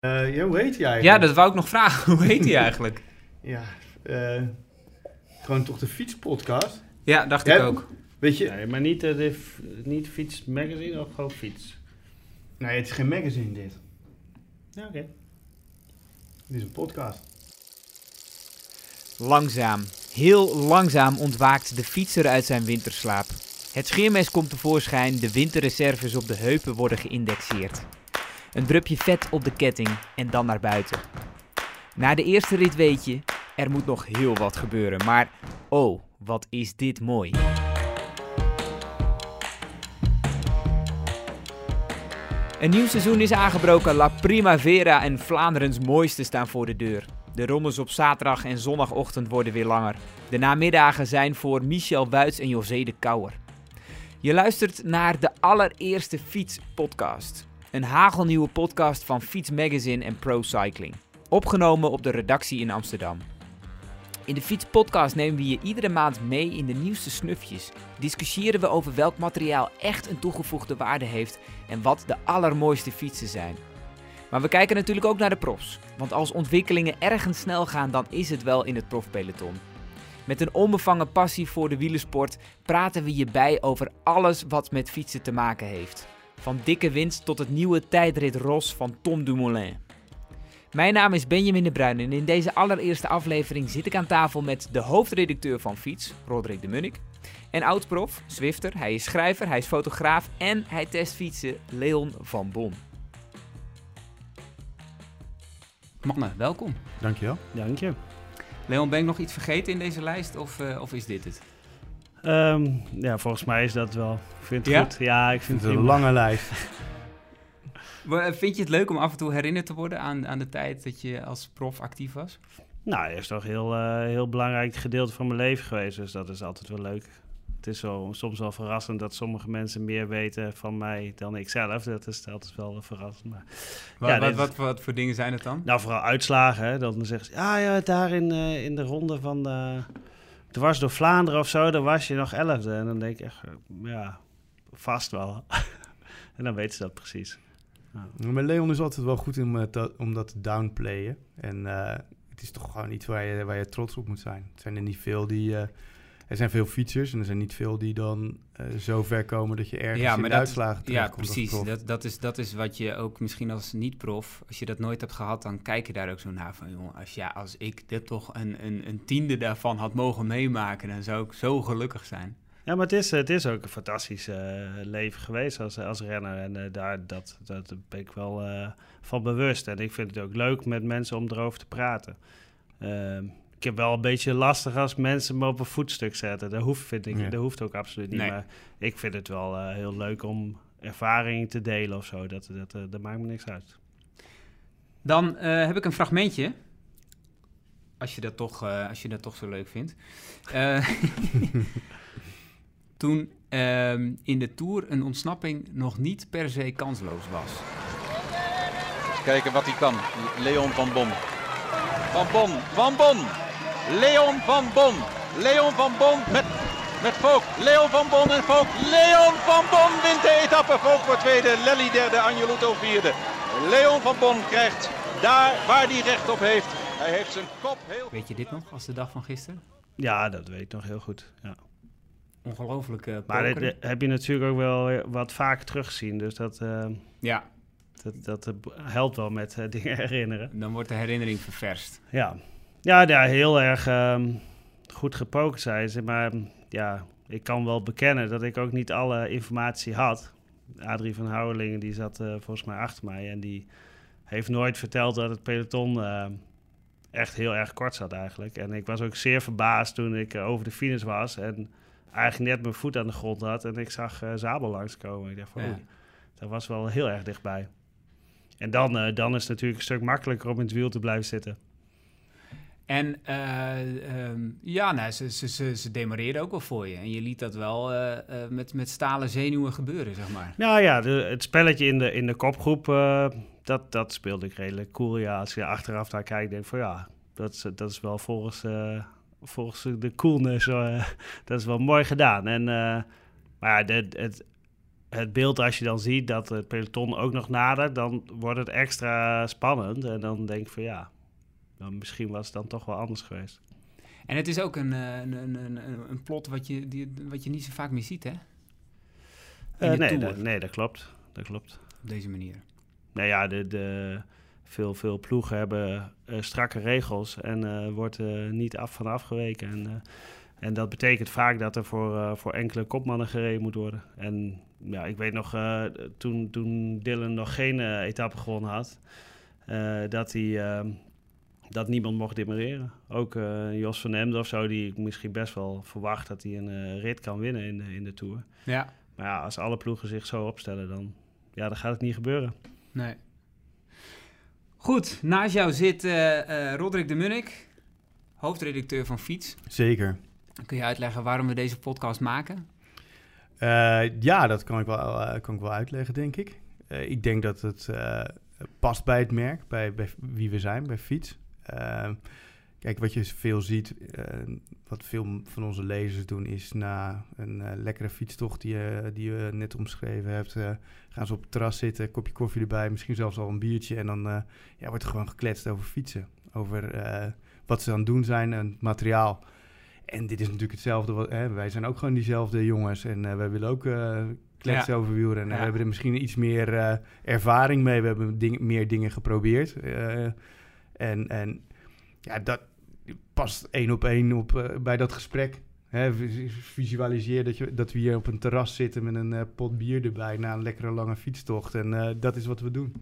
Uh, ja, hoe heet hij eigenlijk? Ja, dat wou ik nog vragen. Hoe heet hij eigenlijk? ja, uh, gewoon toch de fietspodcast? Ja, dacht ik ook. Weet je... Nee, maar niet, uh, de, niet Fiets Magazine of gewoon Fiets? Nee, het is geen magazine dit. Ja, oké. Okay. Dit is een podcast. Langzaam, heel langzaam ontwaakt de fietser uit zijn winterslaap. Het scheermes komt tevoorschijn, de winterreserves op de heupen worden geïndexeerd. Een drupje vet op de ketting en dan naar buiten. Na de eerste rit weet je, er moet nog heel wat gebeuren, maar oh, wat is dit mooi. Een nieuw seizoen is aangebroken, La Primavera en Vlaanderens mooiste staan voor de deur. De rondes op zaterdag en zondagochtend worden weer langer. De namiddagen zijn voor Michel Wuits en José de Kouwer. Je luistert naar de allereerste fietspodcast. Een hagelnieuwe podcast van Fiets Magazine en Pro Cycling. Opgenomen op de redactie in Amsterdam. In de Fietspodcast nemen we je iedere maand mee in de nieuwste snufjes. Discussiëren we over welk materiaal echt een toegevoegde waarde heeft en wat de allermooiste fietsen zijn. Maar we kijken natuurlijk ook naar de profs. Want als ontwikkelingen ergens snel gaan, dan is het wel in het profpeloton. Met een onbevangen passie voor de wielersport praten we je bij over alles wat met fietsen te maken heeft. Van dikke winst tot het nieuwe tijdrit Ros van Tom Dumoulin. Mijn naam is Benjamin de Bruin en in deze allereerste aflevering zit ik aan tafel met de hoofdredacteur van Fiets, Roderick de Munnik. En oudprof, Zwifter, hij is schrijver, hij is fotograaf en hij test fietsen, Leon van Bon. Mannen, welkom. Dankjewel. Dank je. Leon, ben ik nog iets vergeten in deze lijst of, uh, of is dit het? Um, ja, volgens mij is dat wel. Ik vind het ja? goed. Ja, ik vind het, een lange lijst. vind je het leuk om af en toe herinnerd te worden aan, aan de tijd dat je als prof actief was? Nou, het is toch een heel, uh, heel belangrijk gedeelte van mijn leven geweest. Dus dat is altijd wel leuk. Het is zo, soms wel verrassend dat sommige mensen meer weten van mij dan ik zelf. Dat is altijd wel verrassend. Maar, wat, ja, wat, wat, wat, voor dingen zijn het dan? Nou, vooral uitslagen. Hè. Dan zegt ze, ja, ja, daar in, uh, in de ronde van de was door Vlaanderen of zo, dan was je nog elfde. En dan denk ik echt, ja, vast wel. en dan weten ze dat precies. Maar Leon is altijd wel goed om, uh, om dat te downplayen. En uh, het is toch gewoon iets waar je, waar je trots op moet zijn. Het zijn er niet veel die... Uh, er zijn veel fietsers en er zijn niet veel die dan uh, zo ver komen dat je ergens ja, in de uitslagen Ja, precies. Dat, dat, is, dat is wat je ook misschien als niet-prof, als je dat nooit hebt gehad, dan kijk je daar ook zo naar van, jongen, als, ja, als ik dit toch een, een, een tiende daarvan had mogen meemaken, dan zou ik zo gelukkig zijn. Ja, maar het is, het is ook een fantastisch uh, leven geweest als, als renner. En uh, daar, dat, dat ben ik wel uh, van bewust. En ik vind het ook leuk met mensen om erover te praten. Ik heb wel een beetje lastig als mensen me op een voetstuk zetten. Dat hoeft, vind ik, ja. dat hoeft ook absoluut niet. Nee. Maar ik vind het wel uh, heel leuk om ervaringen te delen of zo. Dat, dat, uh, dat maakt me niks uit. Dan uh, heb ik een fragmentje. Als je dat toch, als je dat toch zo leuk vindt. toen ehm, in de Tour een ontsnapping nog niet per se kansloos was. Kijken wat hij kan. Leon van Bon. Van Bon. Van Bon. Leon van Bon. Leon van Bon met, met Volk. Leon van Bon en Volk. Leon van Bon wint de etappe. Volk voor tweede. Lelly derde. Angeluto vierde. Leon van Bon krijgt daar waar hij recht op heeft. Hij heeft zijn kop heel... Weet je dit nog als de dag van gisteren? Ja, dat weet ik nog heel goed. Ja. Ongelooflijk. Uh, maar dat heb je natuurlijk ook wel wat vaak teruggezien. Dus dat... Uh... Ja, dat, dat helpt wel met uh, dingen herinneren. Dan wordt de herinnering ververst. Ja, ja, ja heel erg um, goed gepokerd zijn ze. Maar ja, ik kan wel bekennen dat ik ook niet alle informatie had. Adrie van Houwelingen die zat uh, volgens mij achter mij. En die heeft nooit verteld dat het peloton uh, echt heel erg kort zat eigenlijk. En ik was ook zeer verbaasd toen ik over de finish was. En eigenlijk net mijn voet aan de grond had. En ik zag Zabel langskomen. Ik dacht van, ja. dat was wel heel erg dichtbij. En dan, dan is het natuurlijk een stuk makkelijker om in het wiel te blijven zitten. En uh, um, ja, nou, ze, ze, demareerden ook wel voor je. En je liet dat wel uh, met, met stalen zenuwen gebeuren, zeg maar. Nou ja, de, het spelletje in de, in de kopgroep, dat, dat speelde ik redelijk cool. Ja, als je achteraf naar kijkt, denk ik van ja, dat is, dat is wel volgens, volgens de coolness, dat is wel mooi gedaan. En, maar de, het, het beeld als je dan ziet dat het peloton ook nog nadert, dan wordt het extra spannend. En dan denk ik van ja, dan misschien was het dan toch wel anders geweest. En het is ook een, eh, een, een, een, een plot wat je, die, wat je niet zo vaak meer ziet, hè? Uh, nee, dat, nee, dat klopt. Dat klopt. Op deze manier. Nou ja, de, de, veel, veel ploegen hebben eh, strakke regels en eh wordt er niet af van afgeweken. En, en dat betekent vaak dat er voor, voor enkele kopmannen gereden moet worden. En ja, ik weet nog, toen, toen Dylan nog geen etappe gewonnen had, dat hij... dat niemand mocht demereren. Ook eh, Jos van Emden of zo, die ik misschien best wel verwacht dat hij een eh, rit kan winnen in de, in de Tour. Ja, Maar ja, als alle ploegen zich zo opstellen, dan, ja, dan gaat het niet gebeuren. nee. Goed, naast jou zit eh, eh, Roderick de Munnik, hoofdredacteur van Fiets. Zeker. Kun je uitleggen waarom we deze podcast maken? Eh, ja, dat kan ik wel, eh, kan ik wel uitleggen, denk ik. Eh, ik denk dat het eh, past bij het merk, bij, bij wie we zijn, bij Fiets. Eh, kijk, wat je veel ziet, eh, wat veel van onze lezers doen, is na een eh, lekkere fietstocht die, je- die je net omschreven hebt, eh, gaan ze op het terras zitten, kopje koffie erbij, misschien zelfs al een biertje. En dan eh, ja, wordt er gewoon gekletst over fietsen. Over eh, wat ze aan het doen zijn en het materiaal. En dit is natuurlijk hetzelfde. Wat, hè, wij zijn ook gewoon diezelfde jongens. En eh, wij willen ook eh kletsen over wielrennen. Ja. We hebben er misschien iets meer eh, ervaring mee. We hebben ding- meer dingen geprobeerd. En, en ja, dat past één op één op, eh, bij dat gesprek. Hè, vis- visualiseer dat, je, dat we hier op een terras zitten met een eh, pot bier erbij na een lekkere lange fietstocht. En eh, dat is wat we doen.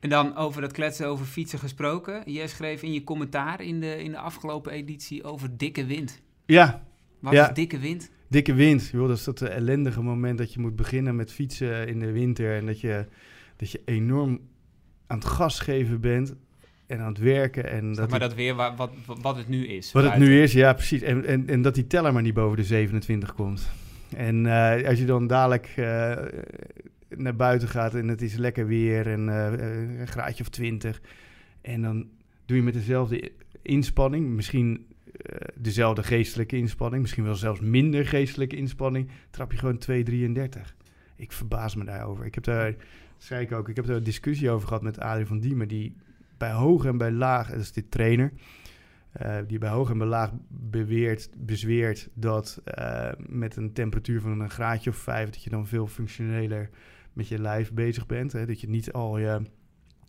En dan over dat kletsen over fietsen gesproken. Jij schreef in je commentaar in de, in de afgelopen editie over dikke wind. Ja, Wat Ja. is dikke wind? Dikke wind, joh, dat is dat ellendige moment dat je moet beginnen met fietsen in de winter. En dat je, dat je enorm aan het gas geven bent en aan het werken. En Zeg dat maar die- dat weer wa- wat, wat, het nu is. wat het nu is, ja precies. En, en, en dat die teller maar niet boven de 27 komt. En eh, als je dan dadelijk eh, naar buiten gaat en het is lekker weer en eh, een graadje of 20. En dan doe je met dezelfde inspanning, misschien dezelfde geestelijke inspanning, misschien wel zelfs minder geestelijke inspanning, trap je gewoon 2,33. Ik verbaas me daarover. Ik heb daar, zei ik ook, ik heb daar een discussie over gehad met Adrie van Diemen, die bij hoog en bij laag, dat is dit trainer, eh, die bij hoog en bij laag beweert, bezweert dat eh, met een temperatuur van een graadje of vijf, dat je dan veel functioneler met je lijf bezig bent. Hè? Dat je niet al je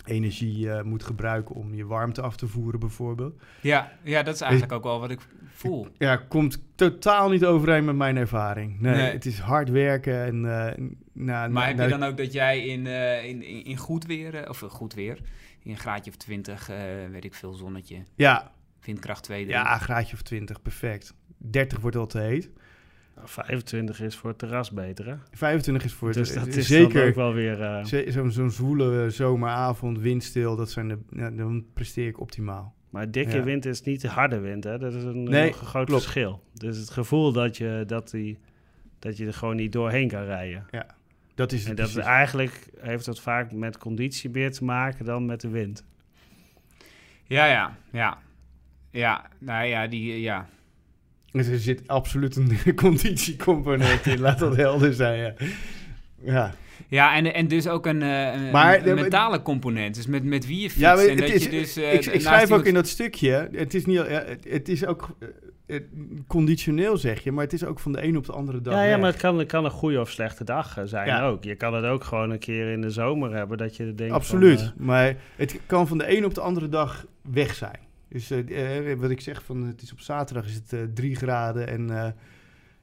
energie eh, moet gebruiken om je warmte af te voeren, bijvoorbeeld. Ja, ja, dat is eigenlijk ook wel wat ik voel. Ja, komt totaal niet overeen met mijn ervaring. Nee, Nee. het is hard werken en... eh, na, Maar heb je dan ook dat jij in, in, in, goed weer, of goed weer, in een graadje of 20, eh, weet ik veel, zonnetje, Ja, windkracht 2. ja, een graadje of 20, perfect. 30 wordt al te heet. Nou, 25 is voor het terras beter, hè? 25 is voor Dus het, dat eh, is zeker ook wel weer... eh, Ze- Zo'n zo'n zwoele zomeravond, windstil, dat zijn de, ja, dan presteer ik optimaal. Maar dikke Ja. wind is niet de harde wind, hè? Dat is een, Nee, groot klopt. verschil. Dus het gevoel dat je, dat, die, dat je er gewoon niet doorheen kan rijden. Dat is En het dat precies. eigenlijk heeft dat vaak met conditie meer te maken dan met de wind. Ja, ja, ja. Ja, nou ja, die, eh, ja. Dus er zit absoluut een conditiecomponent in, laat dat helder zijn. Ja, ja. Ja, en, en dus ook een, eh, een- Maar een de- mentale component. Dus met, met wie je fietst. Ja, maar en dat is, je dus, eh, ik, ik schrijf ook in dat stukje, het is, niet, het, is ook eh, conditioneel zeg je, maar het is ook van de een op de andere dag Ja, ja maar het kan, het kan een goede of slechte dag eh, zijn Ja. ook. Je kan het ook gewoon een keer in de zomer hebben dat je denkt Absoluut, van, eh, maar het kan van de een op de andere dag weg zijn. Dus eh, eh, wat ik zeg, van, het is op zaterdag is het eh 3 graden en eh,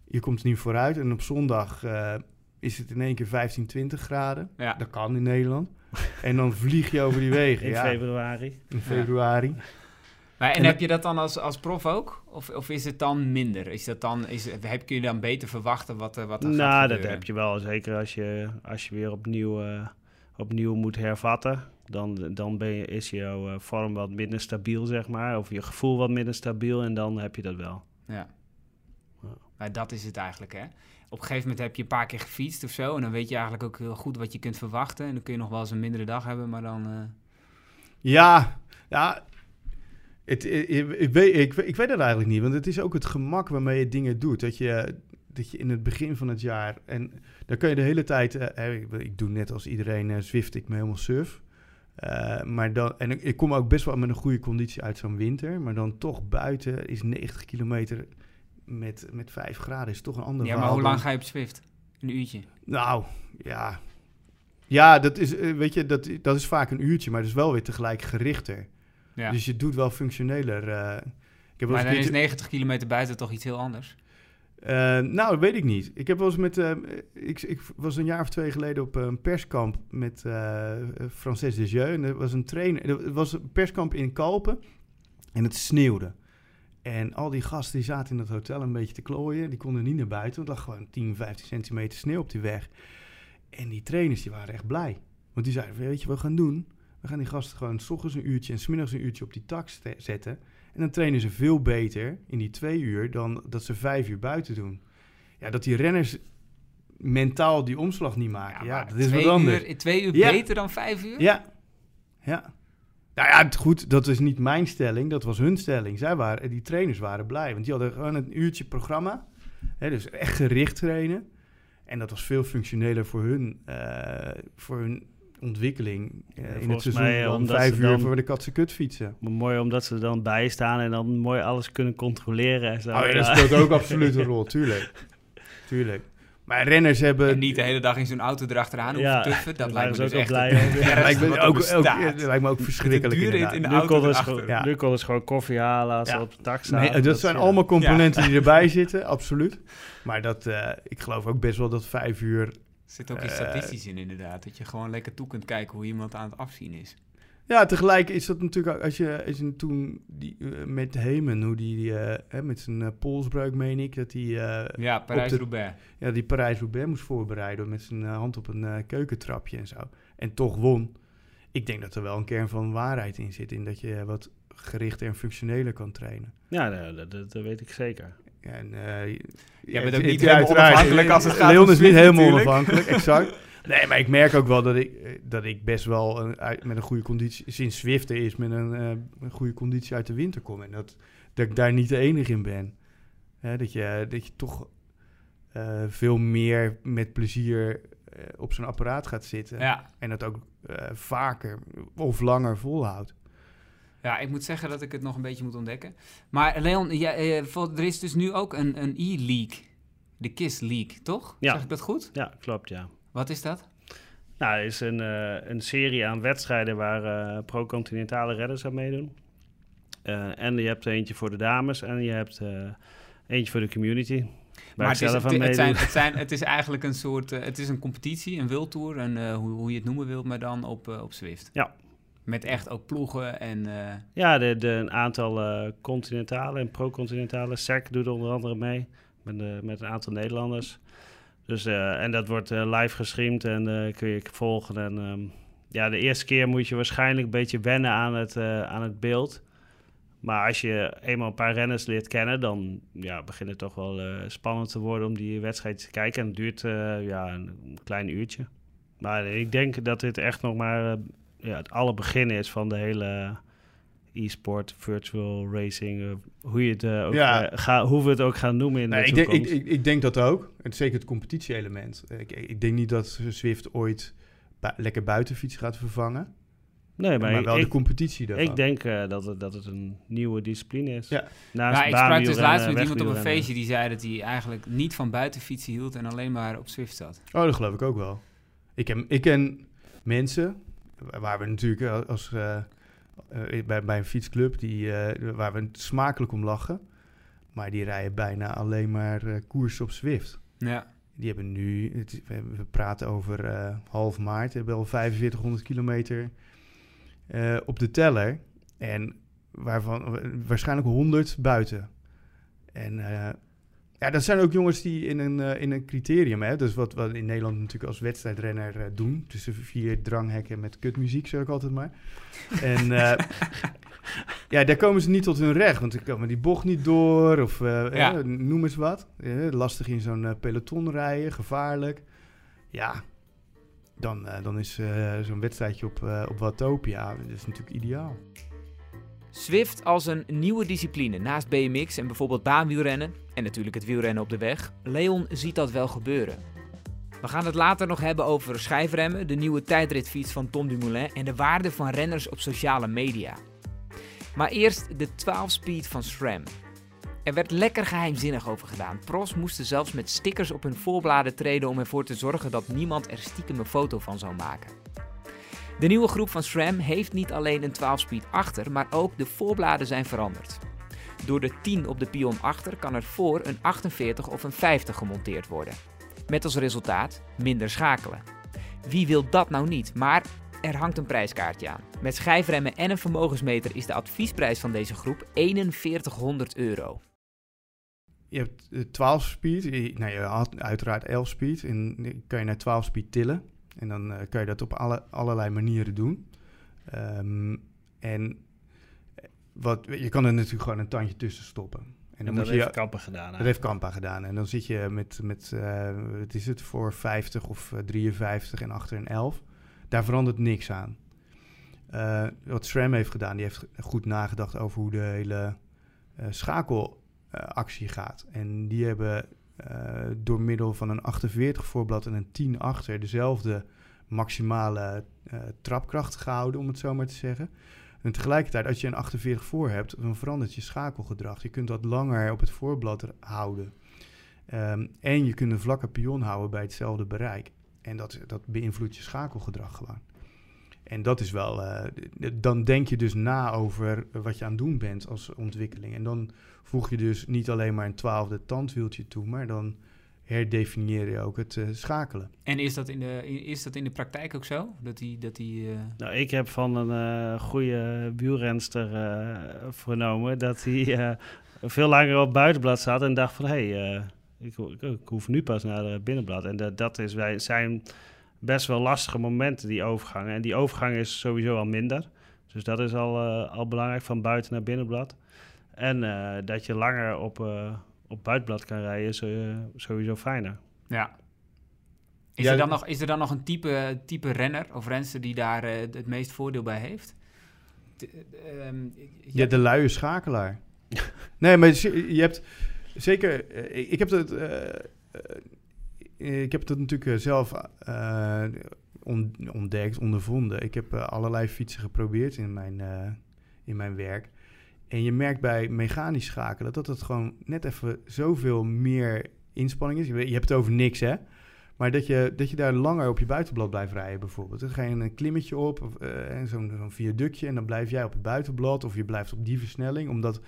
je komt er niet vooruit. En op zondag eh, is het in één keer 15, 20 graden. Ja. Dat kan in Nederland. En dan vlieg je over die wegen. in ja, februari. in februari. Maar, en En heb je dat dan als, als prof ook? Of, of is het dan minder? Is dat dan, is, heb, kun je dan beter verwachten wat, er- wat er gaat Nou, dat gebeuren? heb je wel. Zeker als je, als je weer opnieuw, eh, opnieuw moet hervatten. Dan, dan ben je, is jouw eh, vorm wat minder stabiel, zeg maar. Of je gevoel wat minder stabiel. En dan heb je dat wel. Ja. Ja. Maar dat is het eigenlijk, hè? Op een gegeven moment heb je een paar keer gefietst of zo. En dan weet je eigenlijk ook heel goed wat je kunt verwachten. En dan kun je nog wel eens een mindere dag hebben, maar dan... eh, Ja, ja. Het, ik, ik, weet, ik, ik weet het eigenlijk niet, want het is ook het gemak waarmee je dingen doet. Dat je, dat je in het begin van het jaar... En dan kan je de hele tijd... eh, ik, doe net als iedereen eh, Zwift, ik me helemaal surf. Eh, maar dan, en ik, kom ook best wel met een goede conditie uit zo'n winter. Maar dan toch buiten is 90 kilometer met, met 5 graden is toch een ander Ja, maar hoe lang dan- ga je op Zwift? Een uurtje. Nou, ja. Ja, dat is, eh, weet je, dat, dat is vaak een uurtje, maar dat is wel weer tegelijk gerichter. Ja. Dus je doet wel functioneler. eh. ik heb wel maar dan is keertje- 90 kilometer buiten toch iets heel anders? Eh, nou, dat weet ik niet. Ik heb wel eens met. eh, ik, ik was een jaar of twee geleden op een perskamp met eh Frances Desjeux. En er was een trainer. Er was een perskamp in Kalpen. En het sneeuwde. En al die gasten die zaten in dat hotel een beetje te klooien. Die konden niet naar buiten. Want er lag gewoon 10, 15 centimeter sneeuw op die weg. En die trainers die waren echt blij. Want die zeiden: Weet je wat we gaan doen? We gaan die gasten gewoon s ochtends een uurtje en smiddags een uurtje op die tak zetten. En dan trainen ze veel beter in die twee uur dan dat ze vijf uur buiten doen. Ja, dat die renners mentaal die omslag niet maken. Ja, dat is wat anders. Uur, twee uur Ja. beter dan vijf uur? Ja, ja. Nou ja, het- goed, dat is niet mijn stelling, dat was hun stelling. Zij waren, die trainers waren blij, want die hadden gewoon een uurtje programma. Hè, dus echt gericht trainen. En dat was veel functioneler voor hun, eh, voor hun ontwikkeling eh, in het seizoen mij, omdat vijf uur dan- voor de katse kut fietsen. Maar mooi omdat ze er dan bij staan en dan mooi alles kunnen controleren en zo. Oh ja, dat speelt ook absoluut een rol, tuurlijk. Tuurlijk. Maar renners hebben... En niet de hele dag in zo'n auto erachteraan hoeven Ja, tuffen. Dat lijkt me dus echt blij lijkt me ook, ook, lijkt me ook verschrikkelijk inderdaad. in de Nu auto konden, ze erachter. gewoon, Ja. nu ze gewoon koffie halen als Ja. op de. Nee, dat, zijn ja. allemaal componenten die erbij zitten, absoluut. Maar dat, eh, ik geloof ook best wel dat vijf uur... Er zit ook iets Eh, statistisch in inderdaad. Dat je gewoon lekker toe kunt kijken hoe iemand aan het afzien is. Ja, tegelijk is dat natuurlijk ook... Als je, als je toen die, eh, met Hemen, hoe die eh, hè, met zijn polsbreuk, meen ik... dat hij eh, Ja, Parijs-Roubaix. ja, die Parijs-Roubaix moest voorbereiden... met zijn hand op een eh, keukentrapje en zo. En toch won. Ik denk dat er wel een kern van waarheid in zit... in dat je wat gerichter en functioneler kan trainen. Ja, dat, dat, dat weet ik zeker. En, eh, Jij bent het- ook niet helemaal onafhankelijk als het gaat Leon is niet helemaal onafhankelijk, exact. Nee, maar ik merk ook wel dat ik, eh, dat ik best wel een, uit- met een goede conditie, sinds Zwift is, met een, eh, een goede conditie uit de winter kom. En dat, dat ik daar niet de enige in ben. Dat, je, dat je toch eh, veel meer met plezier eh, op zo'n apparaat gaat zitten. Ja. En dat ook eh, vaker of langer volhoudt. Ja, ik moet zeggen dat ik het nog een beetje moet ontdekken. Maar Leon, ja, eh, er is dus nu ook een, een e-league. De KISS League, toch? Ja. Zeg ik dat goed? Ja, klopt, ja. Wat is dat? Nou, er is een, eh, een serie aan wedstrijden waar eh, pro-continentale redders aan meedoen. En je hebt eentje voor de dames en je hebt eentje voor de community. Maar het is, het, het, zijn, het, zijn, het is eigenlijk een soort... het is een competitie, een wildtour, en, hoe, hoe je het noemen wilt, maar dan op, op Zwift. Ja. Met echt ook ploegen en... eh, Ja, de, de, een aantal eh, continentale en pro-continentale. SEC doet onder andere mee met, de, met een aantal Nederlanders. Dus, eh, en dat wordt eh, live gestreamd en eh, kun je volgen. En ehm, ja, de eerste keer moet je waarschijnlijk een beetje wennen aan het, eh, aan het beeld. Maar als je eenmaal een paar renners leert kennen, dan ja, begint het toch wel eh, spannend te worden om die wedstrijd te kijken. En het duurt eh, ja, een klein uurtje. Maar ik denk dat dit echt nog maar eh, ja, het alle begin is van de hele e-sport, virtual racing, eh, hoe je het uh, ook Ja. uh, ga, hoe we het ook gaan noemen in Nee, de ik, denk, ik, toekomst. ik, ik denk dat ook. En zeker het competitie-element. Ik, ik denk niet dat Zwift ooit bu- lekker buitenfiets gaat vervangen. nee, Maar, maar, wel ik, de competitie daarvan. ik denk uh, dat, het, dat het een nieuwe discipline is. Ja. Naast Ja, ik sprak dus laatst met iemand op een feestje die zei dat hij eigenlijk niet van buitenfietsen hield en alleen maar op Zwift zat. Oh, dat geloof ik ook wel. Ik ken, ik ken mensen, waar we natuurlijk eh, als, eh, eh, bij, bij een fietsclub, die, waar we smakelijk om lachen. Maar die rijden bijna alleen maar koers op Zwift. Ja. Die hebben nu, het, we, praten over half maart, hebben al 4500 kilometer op de teller. En waarvan waarschijnlijk 100 buiten. En eh, ja, dat zijn ook jongens die in een, eh, in een criterium, hè, dus wat we in Nederland natuurlijk als wedstrijdrenner eh, doen. Tussen vier dranghekken met kutmuziek, zeg ik altijd maar. En eh, ja, daar komen ze niet tot hun recht, want ze komen die bocht niet door of Ja. noem eens wat. Lastig in zo'n peloton rijden, gevaarlijk. Ja, dan, dan is zo'n wedstrijdje op, op Watopia dat is natuurlijk ideaal. Zwift als een nieuwe discipline naast BMX en bijvoorbeeld baanwielrennen en natuurlijk het wielrennen op de weg. Leon ziet dat wel gebeuren. We gaan het later nog hebben over schijfremmen, de nieuwe tijdritfiets van Tom Dumoulin en de waarde van renners op sociale media. Maar eerst de 12-speed van SRAM. Er werd lekker geheimzinnig over gedaan. Pros moesten zelfs met stickers op hun voorbladen treden om ervoor te zorgen dat niemand er stiekem een foto van zou maken. De nieuwe groep van SRAM heeft niet alleen een 12-speed achter, maar ook de voorbladen zijn veranderd. Door de 10 op de pion achter kan er voor een 48 of een 50 gemonteerd worden. Met als resultaat minder schakelen. Wie wil dat nou niet? Maar er hangt een prijskaartje aan. Met schijfremmen en een vermogensmeter is de adviesprijs van deze groep 4100 euro. Je hebt 12 speed, nou, je had uiteraard 11 speed. En kan je naar 12 speed tillen. En dan uh, kan je dat op alle, allerlei manieren doen. Um, en wat, je kan er natuurlijk gewoon een tandje tussen stoppen. En dan en dat moet heeft je, Kampa gedaan. Dat heeft Kampa gedaan. En dan zit je met, met uh, wat is het, voor 50 of 53 en achter een 11. Daar verandert niks aan. Uh, wat SRAM heeft gedaan, die heeft goed nagedacht over hoe de hele uh, schakelactie gaat. En die hebben door middel van een 48 voorblad en een 10 achter dezelfde maximale trapkracht gehouden, om het zo maar te zeggen. En tegelijkertijd, als je een 48 voor hebt, dan verandert je schakelgedrag. Je kunt dat langer op het voorblad houden. Um, en je kunt een vlakke pion houden bij hetzelfde bereik. En dat, dat beïnvloedt je schakelgedrag gewoon. En dat is wel, uh, dan denk je dus na over wat je aan het doen bent als ontwikkeling. En dan voeg je dus niet alleen maar een twaalfde tandwieltje toe, maar dan herdefinieer je ook het uh, schakelen. En is dat in de, is dat in de praktijk ook zo? Dat die, dat die, uh... Nou, ik heb van een uh, goede wielrenster vernomen dat hij veel langer op buitenblad zat en dacht van hé, hey, ik, ik, hoef nu pas naar het binnenblad. En dat, dat is, wij zijn best wel lastige momenten, die overgangen. En die overgang is sowieso al minder. Dus dat is al, al belangrijk, van buiten naar binnenblad. En dat je langer op op buitenblad kan rijden, is sowieso fijner. Ja. Is, er dan nog, is er dan nog een type, type renner of renster die daar uh, het meest voordeel bij heeft? De, um, ja, de luie schakelaar. nee, maar je hebt zeker... Ik heb het... Uh, ik heb het natuurlijk zelf ontdekt, ondervonden. Ik heb allerlei fietsen geprobeerd in mijn, in mijn werk. En je merkt bij mechanisch schakelen dat het gewoon net even zoveel meer inspanning is. Je hebt het over niks, hè? Maar dat je, dat je daar langer op je buitenblad blijft rijden, bijvoorbeeld. Dan ga je een klimmetje op, uh, zo'n zo viaductje, en dan blijf jij op het buitenblad of je blijft op die versnelling, omdat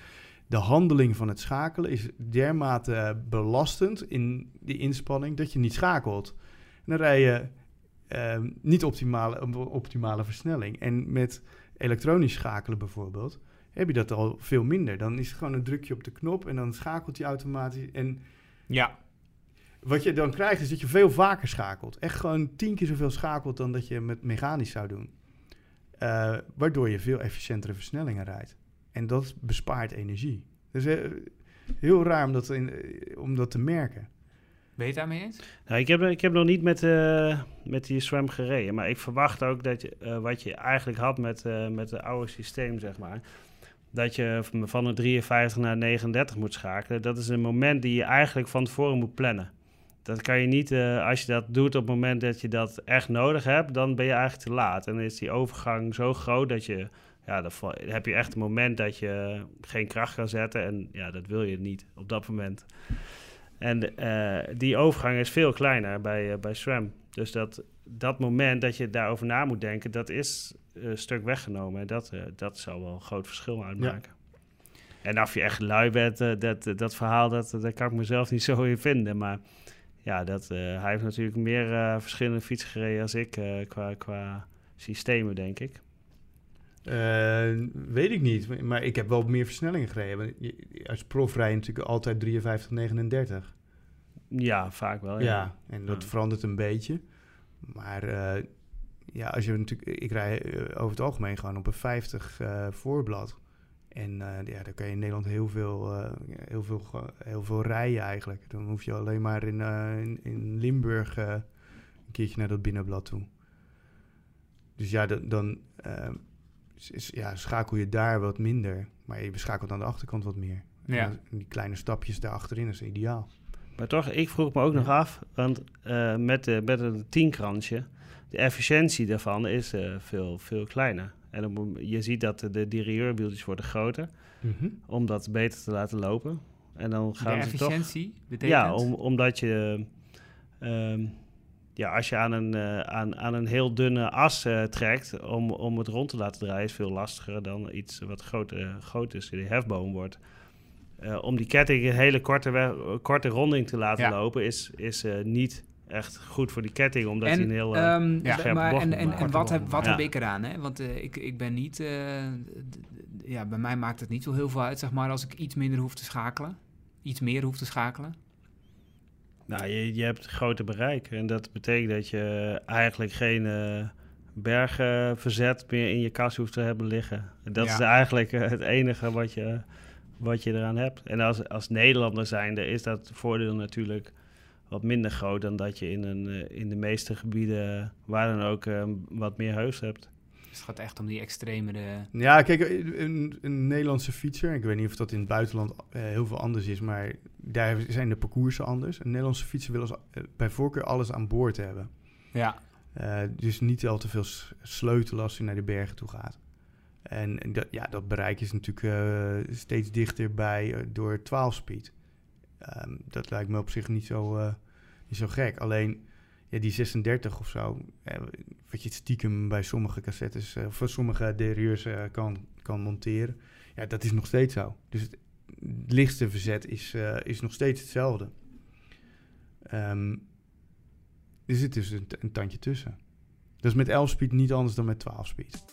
de handeling van het schakelen is dermate belastend in die inspanning dat je niet schakelt. En dan rij je uh, niet optimale, optimale versnelling. En met elektronisch schakelen bijvoorbeeld, heb je dat al veel minder. Dan is het gewoon een drukje op de knop en dan schakelt hij automatisch. En ja. wat je dan krijgt is dat je veel vaker schakelt. Echt gewoon tien keer zoveel schakelt dan dat je met mechanisch zou doen. Uh, waardoor je veel efficiëntere versnellingen rijdt. En dat bespaart energie. Dus uh, heel raar om dat, in, uh, om dat te merken. Ben je het daarmee eens? Nou, ik, heb, ik heb nog niet met, uh, met die SWAM gereden. Maar ik verwacht ook dat je, uh, wat je eigenlijk had met, uh, met het oude systeem, zeg maar dat je van een 53 naar 39 moet schakelen. Dat is een moment die je eigenlijk van tevoren moet plannen. Dat kan je niet, uh, als je dat doet op het moment dat je dat echt nodig hebt, dan ben je eigenlijk te laat. En dan is die overgang zo groot dat je, ja, dan heb je echt een moment dat je geen kracht kan zetten. En ja, dat wil je niet op dat moment. En uh, die overgang is veel kleiner bij, uh, bij SRAM. Dus dat, dat moment dat je daarover na moet denken, dat is een stuk weggenomen. En dat, uh, dat zou wel een groot verschil uitmaken. Ja. En of je echt lui bent, uh, dat, dat verhaal, dat, dat kan ik mezelf niet zo in vinden. Maar ja, dat, uh, hij heeft natuurlijk meer verschillende fietsen gereden als ik qua, qua systemen, denk ik. weet ik niet, maar ik heb wel meer versnellingen gereden. Als prof rij je natuurlijk altijd 53, 39. Ja, vaak wel. Ja, ja en dat ja. verandert een beetje. Maar uh, ja, als je natuurlijk, ik rij uh, over het algemeen gewoon op een 50 uh, voorblad. En ja, dan kan je in Nederland heel veel, heel veel, heel veel rijden eigenlijk. Dan hoef je alleen maar in, in, in, Limburg een keertje naar dat binnenblad toe. Dus ja, dan, dan is- ja, schakel je daar wat minder. Maar je schakelt aan de achterkant wat meer. Ja. En die kleine stapjes daar achterin is ideaal. Maar toch, ik vroeg me ook nog af, want eh, met, de, met een tienkransje, de efficiëntie daarvan is eh, veel, veel kleiner. En op je ziet dat de, de derailleurwieltjes worden groter, om dat beter te laten lopen. En dan De toch... efficiëntie betekent... Ja, om, omdat je... ehm, ja, als je aan een, eh, aan, aan een heel dunne as trekt om, om het rond te laten draaien, is veel lastiger dan iets wat groot, eh, groot is, die hefboom wordt. Eh, om die ketting een hele korte, korte ronding te laten Ja. lopen, is, is eh, niet echt goed voor die ketting, omdat en, hij een heel... eh, ehm, ja, scherpe maar, bocht en, en, wat, heb, wat Ja. heb ik eraan? Hè? Want eh, ik, ik ben niet... eh, ja, bij mij maakt het niet zo heel veel uit, zeg maar, als ik iets minder hoef te schakelen. Iets meer hoef te schakelen. Nou, je, je hebt grote bereik. En dat betekent dat je eigenlijk geen eh bergenverzet meer in je kast hoeft te hebben liggen. En dat Ja. is eigenlijk het enige wat je, wat je eraan hebt. En als, als Nederlander zijnde is dat voordeel natuurlijk wat minder groot dan dat je in, een, eh, in de meeste gebieden waar dan ook eh, wat meer heus hebt. Dus het gaat echt om die extreme... De... Ja, kijk, een, een Nederlandse fietser, ik weet niet of dat in het buitenland eh, heel veel anders is, maar daar zijn de parcoursen anders. Een Nederlandse fietser wil als, eh, bij voorkeur alles aan boord hebben. Ja, Eh, dus niet al te veel sleutelen als je naar de bergen toe gaat. En, dat, ja, dat bereik is natuurlijk eh, steeds dichterbij eh, door 12-speed. Ehm, dat lijkt me op zich niet zo, eh, niet zo gek. Alleen ja, die 36 of zo, wat je stiekem bij sommige cassettes of voor sommige derailleurs eh, kan, kan monteren, ja, dat is nog steeds zo. Dus het lichtste verzet is, is nog steeds hetzelfde. Ehm, er zit dus een, een tandje tussen. Dat is met 11-speed niet anders dan met 12-speed.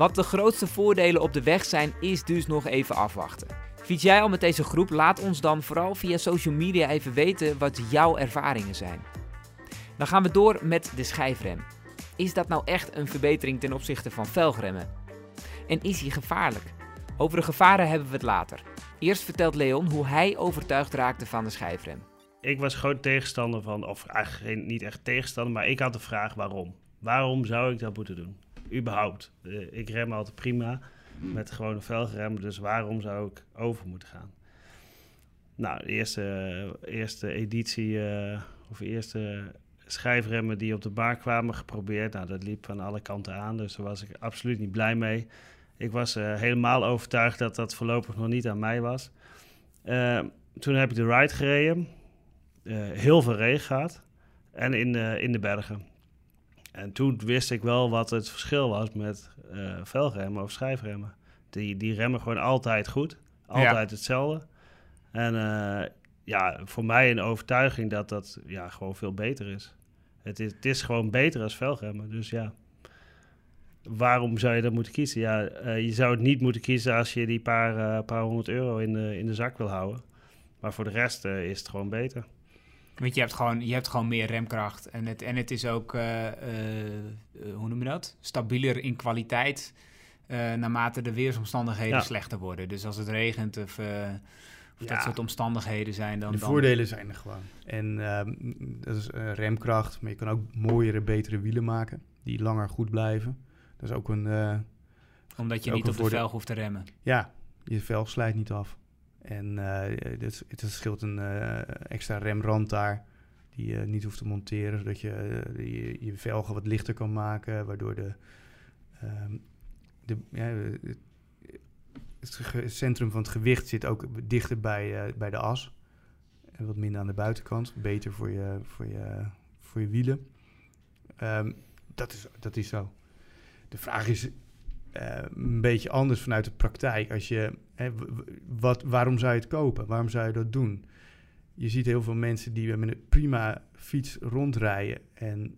Wat de grootste voordelen op de weg zijn, is dus nog even afwachten. Fiets jij al met deze groep? Laat ons dan vooral via social media even weten wat jouw ervaringen zijn. Dan gaan we door met de schijfrem. Is dat nou echt een verbetering ten opzichte van velgremmen? En is die gevaarlijk? Over de gevaren hebben we het later. Eerst vertelt Leon hoe hij overtuigd raakte van de schijfrem. Ik was groot tegenstander van, of eigenlijk niet echt tegenstander, maar ik had de vraag waarom. Waarom zou ik dat moeten doen? Überhaupt. Eh, ik rem altijd prima met gewone velgeremmen, dus waarom zou ik over moeten gaan? Nou, de eerste, eerste editie, eh, of de eerste schijfremmen die op de bar kwamen geprobeerd. Nou, dat liep van alle kanten aan, dus daar was ik absoluut niet blij mee. Ik was eh, helemaal overtuigd dat dat voorlopig nog niet aan mij was. Eh, toen heb ik de ride gereden. Heel veel regen gehad. En in de, in de bergen. En toen wist ik wel wat het verschil was met eh velremmen of schijfremmen. Die, die remmen gewoon altijd goed. Altijd hetzelfde. En eh, ja, voor mij een overtuiging dat dat ja, gewoon veel beter is. Het is, het is gewoon beter als velremmen. Dus ja, waarom zou je dat moeten kiezen? Ja, eh, je zou het niet moeten kiezen als je die paar, paar honderd euro in de, in de zak wil houden. Maar voor de rest is het gewoon beter. Want je hebt gewoon, je hebt gewoon meer remkracht. En het, en het is ook, eh, eh, eh, hoe noem je dat? Stabieler in kwaliteit. eh, naarmate de weersomstandigheden Ja. slechter worden. Dus als het regent of, dat soort omstandigheden zijn, dan. de dan voordelen zijn er gewoon. En ehm, dat is remkracht, maar je kan ook mooiere, betere wielen maken. Die langer goed blijven. Dat is ook een... omdat je niet op de voordeel. velg hoeft te remmen. ja, je velg slijt niet af. En eh het, het scheelt een eh, extra remrand daar. Die je niet hoeft te monteren. Zodat je eh, je, velgen wat lichter kan maken. Waardoor de, ehm, de, ja, het, centrum van het gewicht zit ook dichter bij, eh, bij de as. En wat minder aan de buitenkant. Beter voor je, voor je, voor je wielen. Ehm, dat, is, dat is zo. De vraag is eh, een beetje anders vanuit de praktijk. Als je, hè, wat, waarom zou je het kopen? Waarom zou je dat doen? Je ziet heel veel mensen die met een prima fiets rondrijden. En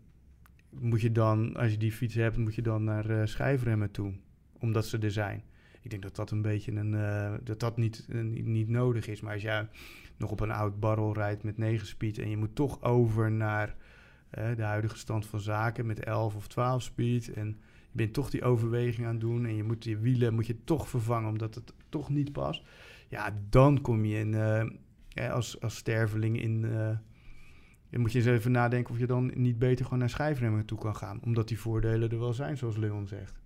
moet je dan, als je die fiets hebt, moet je dan naar eh, schijfremmen toe. Omdat ze er zijn. Ik denk dat dat een beetje een, eh, dat dat niet, eh, niet, niet nodig is. Maar als jij nog op een oud barrel rijdt met 9 speed en je moet toch over naar de huidige stand van zaken met 11 of 12 speed. En je bent toch die overweging aan het doen en je moet je wielen moet je toch vervangen omdat het toch niet past. Ja, dan kom je in, eh, als, als sterveling in. eh, dan moet je eens even nadenken of je dan niet beter gewoon naar schijfremmen toe kan gaan. Omdat die voordelen er wel zijn, zoals Leon zegt.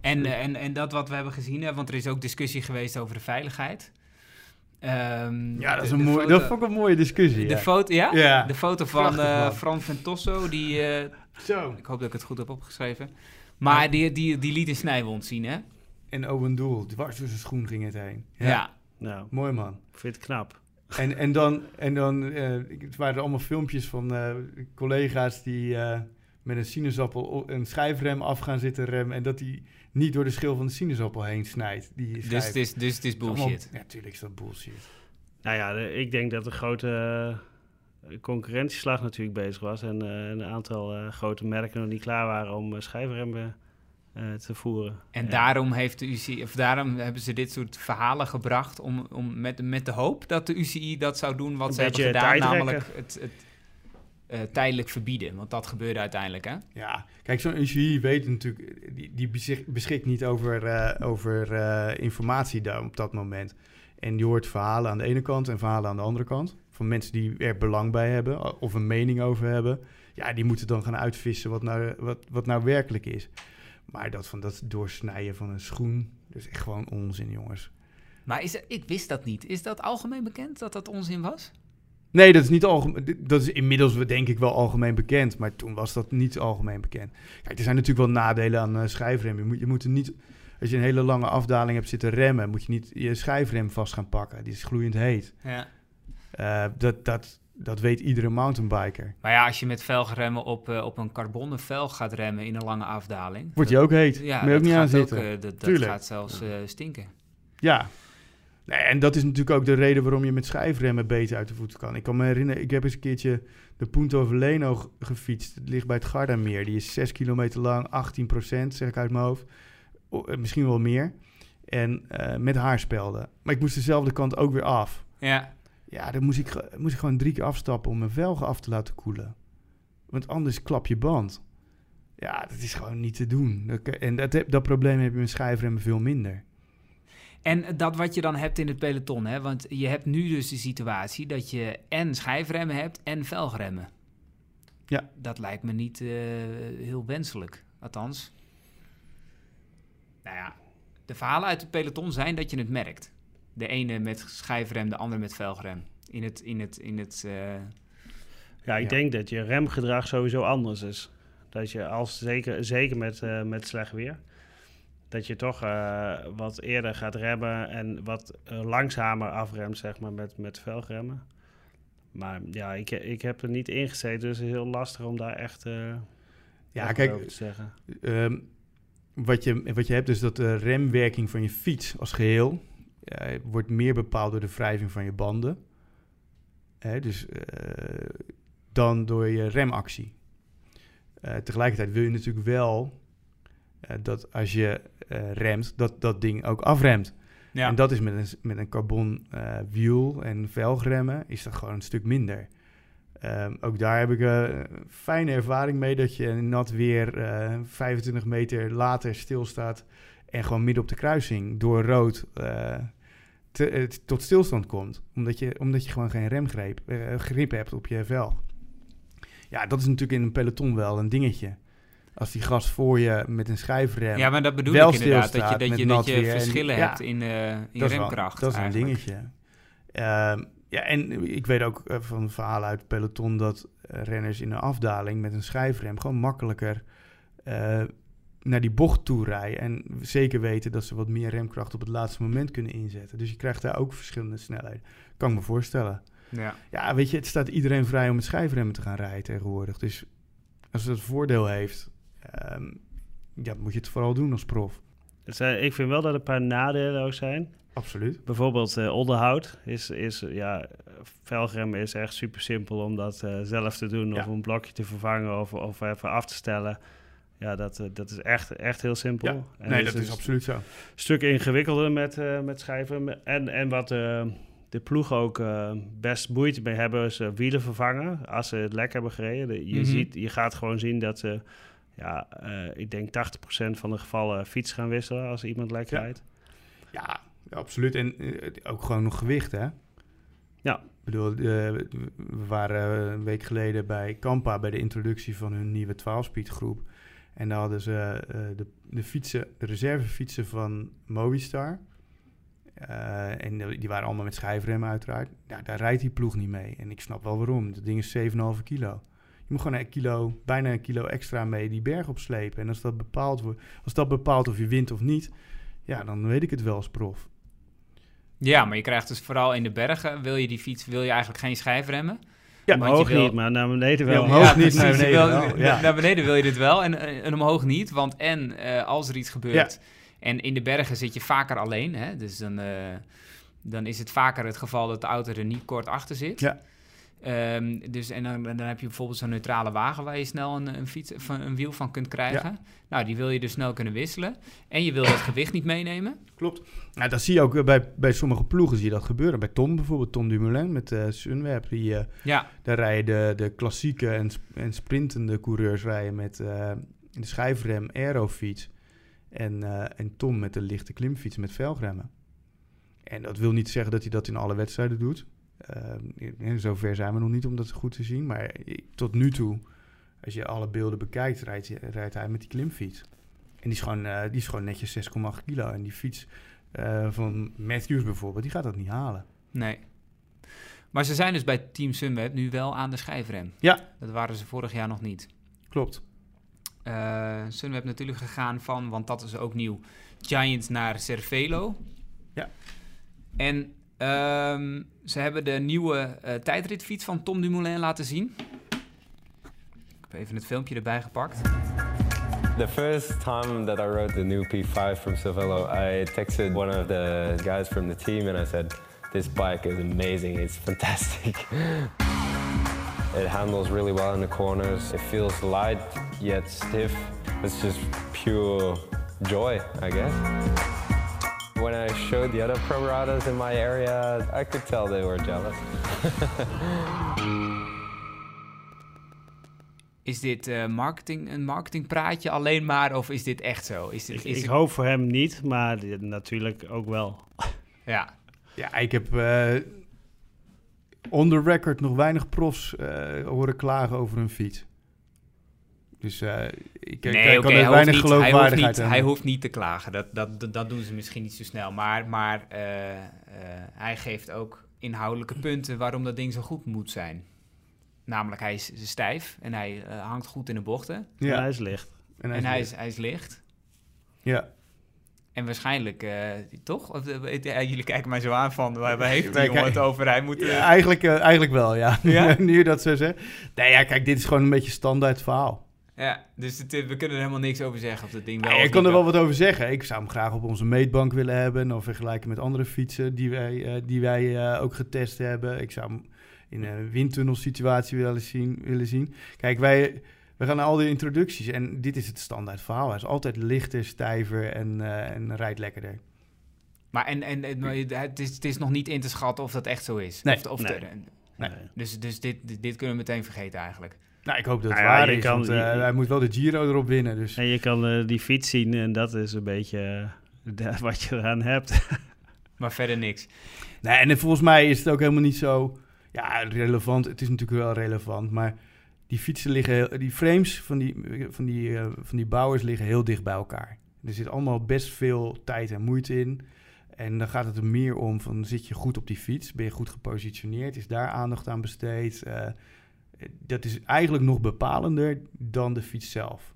En, Absoluut. eh, en, en dat wat we hebben gezien, hè, want er is ook discussie geweest over de veiligheid. Ehm, ja, dat, is een de mooi, foto- dat vond ik een mooie discussie. De ja. foto, ja? Ja. De foto van. Fran Ventoso, die, Zo. ik hoop dat ik het goed heb opgeschreven. Maar die, die, die liet een snijwond zien, hè? En Owen Doel, dwars door zijn schoen ging het heen. Ja. Nou, Mooi man. ik vind het knap. En, en dan, en dan eh, het waren allemaal filmpjes van eh, collega's die eh, met een sinaasappel een schijfrem af gaan zitten remmen. En dat die niet door de schil van de sinaasappel heen snijdt. Die Dus het is, dus het is allemaal- bullshit. Ja, natuurlijk is dat bullshit. Nou ja, de- ik denk dat een grote concurrentieslag natuurlijk bezig was. En eh, een aantal eh, grote merken nog niet klaar waren om uh, schijfremmen eh, te voeren. En Ja. daarom, heeft de UCI, of daarom hebben ze dit soort verhalen gebracht om, om met, met de hoop dat de UCI dat zou doen wat Een ze hebben gedaan, tijdrekken. namelijk het, het eh, tijdelijk verbieden. Want dat gebeurde uiteindelijk, hè? Ja, kijk, zo'n UCI weet natuurlijk, die, die beschik- beschikt niet over, eh, over eh, informatie daar op dat moment. En die hoort verhalen aan de ene kant en verhalen aan de andere kant. Van mensen die er belang bij hebben of een mening over hebben. Ja, die moeten dan gaan uitvissen wat nou, wat, wat nou werkelijk is. Maar dat van dat doorsnijden van een schoen, dat is echt gewoon onzin, jongens. Maar is, het- ik wist dat niet. Is dat algemeen bekend dat dat onzin was? Nee, dat is niet algemeen. Dat is inmiddels denk ik wel algemeen bekend. Maar toen was dat niet algemeen bekend. Kijk, er zijn natuurlijk wel nadelen aan eh, schijfremmen. Je moet, je moet er niet, als je een hele lange afdaling hebt zitten remmen, moet je niet je schijfrem vast gaan pakken. Die is gloeiend heet. Ja. Eh, dat, dat, dat weet iedere mountainbiker. Maar ja, als je met velgremmen op, eh, op een carbonnen velg gaat remmen in een lange afdaling... Word je ook heet. Ja, moet je ook niet aan ook, zitten. eh, dat, dat gaat zelfs stinken. Ja. Nee, en dat is natuurlijk ook de reden waarom je met schijfremmen beter uit de voeten kan. Ik kan me herinneren, ik heb eens een keertje de Punto Veleno gefietst. Het ligt bij het Gardameer. Die is 6 kilometer lang, 18% zeg ik uit mijn hoofd. O, misschien wel meer. En eh, met haarspelden. Maar ik moest dezelfde kant ook weer af. Ja, Ja, dan moest ik, moest ik gewoon drie keer afstappen om mijn velgen af te laten koelen. Want anders klap je band. Ja, dat is gewoon niet te doen. En dat, dat probleem heb je met schijfremmen veel minder. En dat wat je dan hebt in het peloton, hè? want je hebt nu dus de situatie dat je en schijfremmen hebt en velgremmen. Ja. Dat lijkt me niet eh, heel wenselijk, althans. Nou ja, de verhalen uit het peloton zijn dat je het merkt. De ene met schijfrem, de andere met velgrem. In het, in het, in het, eh, Ja, ik Ja. denk dat je remgedrag sowieso anders is. Dat je als zeker, zeker met, eh, met slecht weer, dat je toch eh, wat eerder gaat remmen en wat langzamer afremt, zeg maar, met, met velgremmen. Maar ja, ik, ik heb er niet in gezeten, dus het is heel lastig om daar echt eh Ja, kijk, over te zeggen. Ehm, wat, je, wat je hebt is dat de remwerking van je fiets als geheel eh, wordt meer bepaald door de wrijving van je banden. Hè, dus eh, dan door je remactie. Eh, tegelijkertijd wil je natuurlijk wel dat als je remt, dat dat ding ook afremt. ja. En dat is met een, met een carbon wiel en velgremmen is dat gewoon een stuk minder. Ehm, ook daar heb ik een fijne ervaring mee dat je in nat weer eh 25 meter later stilstaat en gewoon midden op de kruising door rood te- eh, tot stilstand komt. Omdat je, omdat je gewoon geen remgreep eh, grip hebt op je velg. Ja, dat is natuurlijk in een peloton wel een dingetje. Als die gast voor je met een schijfrem ja, maar dat bedoel wel ik inderdaad. Dat je, dat je, dat je en- verschillen ja. hebt in, in dat is wel- remkracht. dat is een dingetje. Ehm, ja, en ik weet ook van verhalen uit het peloton dat renners in een afdaling met een schijfrem gewoon makkelijker naar die bocht toe rijden. En zeker weten dat ze wat meer remkracht op het laatste moment kunnen inzetten. Dus je krijgt daar ook verschillende snelheden. Kan ik me voorstellen. Ja. Ja, weet je, het staat iedereen vrij om met schijfremmen te gaan rijden tegenwoordig. Dus als het voordeel heeft, ehm, ja, moet je het vooral doen als prof. Dus, eh, ik vind wel dat er een paar nadelen ook zijn. Absoluut. Bijvoorbeeld eh, onderhoud is, is ja, velgremmen is echt super simpel om dat eh, zelf te doen. Ja. Of een blokje te vervangen of, of even af te stellen. Ja, dat, eh, dat is echt, echt heel simpel. Ja. En nee, dat is een absoluut zo. stuk ingewikkelder met, eh, met schijven. En, en wat eh, de ploeg ook best moeite mee hebben, is wielen vervangen. Als ze het lek hebben gereden. De- je, Mhm. ziet, je gaat gewoon zien dat ze, ja, ik denk 80% van de gevallen fiets gaan wisselen als iemand lek rijdt. Ja, absoluut. En ook gewoon nog gewicht, hè? Ja. Ik bedoel, we waren een week geleden bij Kampa bij de introductie van hun nieuwe 12-speed groep. En daar hadden ze eh, de, de fietsen, de reservefietsen van Movistar. Eh, en die waren allemaal met schijfremmen uiteraard. Ja, daar rijdt die ploeg niet mee. En ik snap wel waarom. Dat ding is 7,5 kilo. Je moet gewoon een kilo, bijna een kilo extra mee die berg opslepen. En als dat bepaald wordt, als dat bepaalt of je wint of niet, ja, dan weet ik het wel als prof. Ja, maar je krijgt dus vooral in de bergen, wil je die fiets, wil je eigenlijk geen schijfremmen. Ja, omhoog wil- niet, maar naar beneden wel. Ja, omhoog niet, naar Je beneden wil- wel, ja. Naar beneden wil je dit wel en, eh, en omhoog niet. Want en eh, als er iets gebeurt en in de bergen zit je vaker alleen. Hè, dus dan, eh, dan is het vaker het geval dat de auto er niet kort achter zit. Ja. Ehm, dus, en dan, dan heb je bijvoorbeeld zo'n neutrale wagen waar je snel een, een, fiets, van, een wiel van kunt krijgen. Nou, die wil je dus snel kunnen wisselen. En je wil het gewicht niet meenemen. Klopt. Nou, dat zie je ook bij, bij sommige ploegen zie je dat gebeuren. Bij Tom bijvoorbeeld, Tom Dumoulin met eh Sunweb. Die, eh, Ja, daar rijden de, de klassieke en, en sprintende coureurs rijden met eh, de schijfrem aerofiets. En, en Tom met de lichte klimfiets met velgremmen. En dat wil niet zeggen dat hij dat in alle wedstrijden doet. Eh, zover zijn we nog niet om dat goed te zien. Maar tot nu toe, als je alle beelden bekijkt, rijdt, rijdt hij met die klimfiets. En die is gewoon, eh, die is gewoon netjes 6,8 kilo. En die fiets eh, van Matthews bijvoorbeeld, die gaat dat niet halen. nee. Maar ze zijn dus bij Team Sunweb nu wel aan de schijfrem. Ja. Dat waren ze vorig jaar nog niet. Klopt. Eh Sunweb natuurlijk gegaan van, want dat is ook nieuw, Giants naar Cervelo. Ja. En ehm, ze hebben de nieuwe eh, tijdritfiets van Tom Dumoulin laten zien. Ik heb even het filmpje erbij gepakt. The first time that I rode the new P5 from Cervelo, I texted one of the guys from the team and I said, This bike is amazing, it's fantastic. it handles really well in the corners, it feels light yet stiff. It's just pure joy, I guess. When I showed the other pro riders in my area, I could tell they were jealous. Is dit eh, marketing, een marketingpraatje alleen maar, of is dit echt zo? Is dit, Ik, is ik het- hoop voor hem niet, maar natuurlijk ook wel. Ja, Ja, ik heb eh on the record nog weinig profs eh, horen klagen over hun fiets. Dus eh, ik, ik nee, er weinig niet, hij, hoeft niet, hij hoeft niet te klagen. Dat, dat, dat, dat doen ze misschien niet zo snel. Maar, maar eh, eh, hij geeft ook inhoudelijke punten waarom dat ding zo goed moet zijn. Namelijk, hij is stijf en hij eh, hangt goed in de bochten. Ja. Hij is licht. en en hij hij is, hij is licht. Ja, En waarschijnlijk, eh, toch? Of, ja, jullie kijken mij zo aan van, waar, heeft die jongen het over? Hij moet... Ja, eigenlijk, eigenlijk wel, ja. Ja? nu je dat zo zegt. Nee, ja, kijk, dit is gewoon een beetje standaard verhaal. Ja, dus het, eh, we kunnen er helemaal niks over zeggen of dat ding wel Ja, ik kan er wel wat over zeggen. Ik zou hem graag op onze meetbank willen hebben. Of vergelijken met andere fietsen die wij, eh, die wij eh, ook getest hebben. Ik zou hem in een windtunnelsituatie willen zien, willen zien. Kijk, wij, we gaan naar al die introducties. En dit is het standaard verhaal. Hij is altijd lichter, stijver en, en rijdt lekkerder. Maar en, en, het, is, het is nog niet in te schatten of dat echt zo is. Nee. Of, of Nee. dus dus dit, dit kunnen we meteen vergeten eigenlijk. Nou, ik hoop dat het Nou waar is. kan- want, eh, je- hij moet wel de Giro erop winnen. Dus. En je kan eh, die fiets zien en dat is een beetje eh, wat je eraan hebt. Maar verder niks. Nee, en volgens mij is het ook helemaal niet zo ja, relevant. Het is natuurlijk wel relevant, maar die fietsen liggen, heel- die frames van die, van die, eh, van die bouwers liggen heel dicht bij elkaar. Er zit allemaal best veel tijd en moeite in. En dan gaat het er meer om van zit je goed op die fiets, ben je goed gepositioneerd, is daar aandacht aan besteed. Eh, dat is eigenlijk nog bepalender dan de fiets zelf.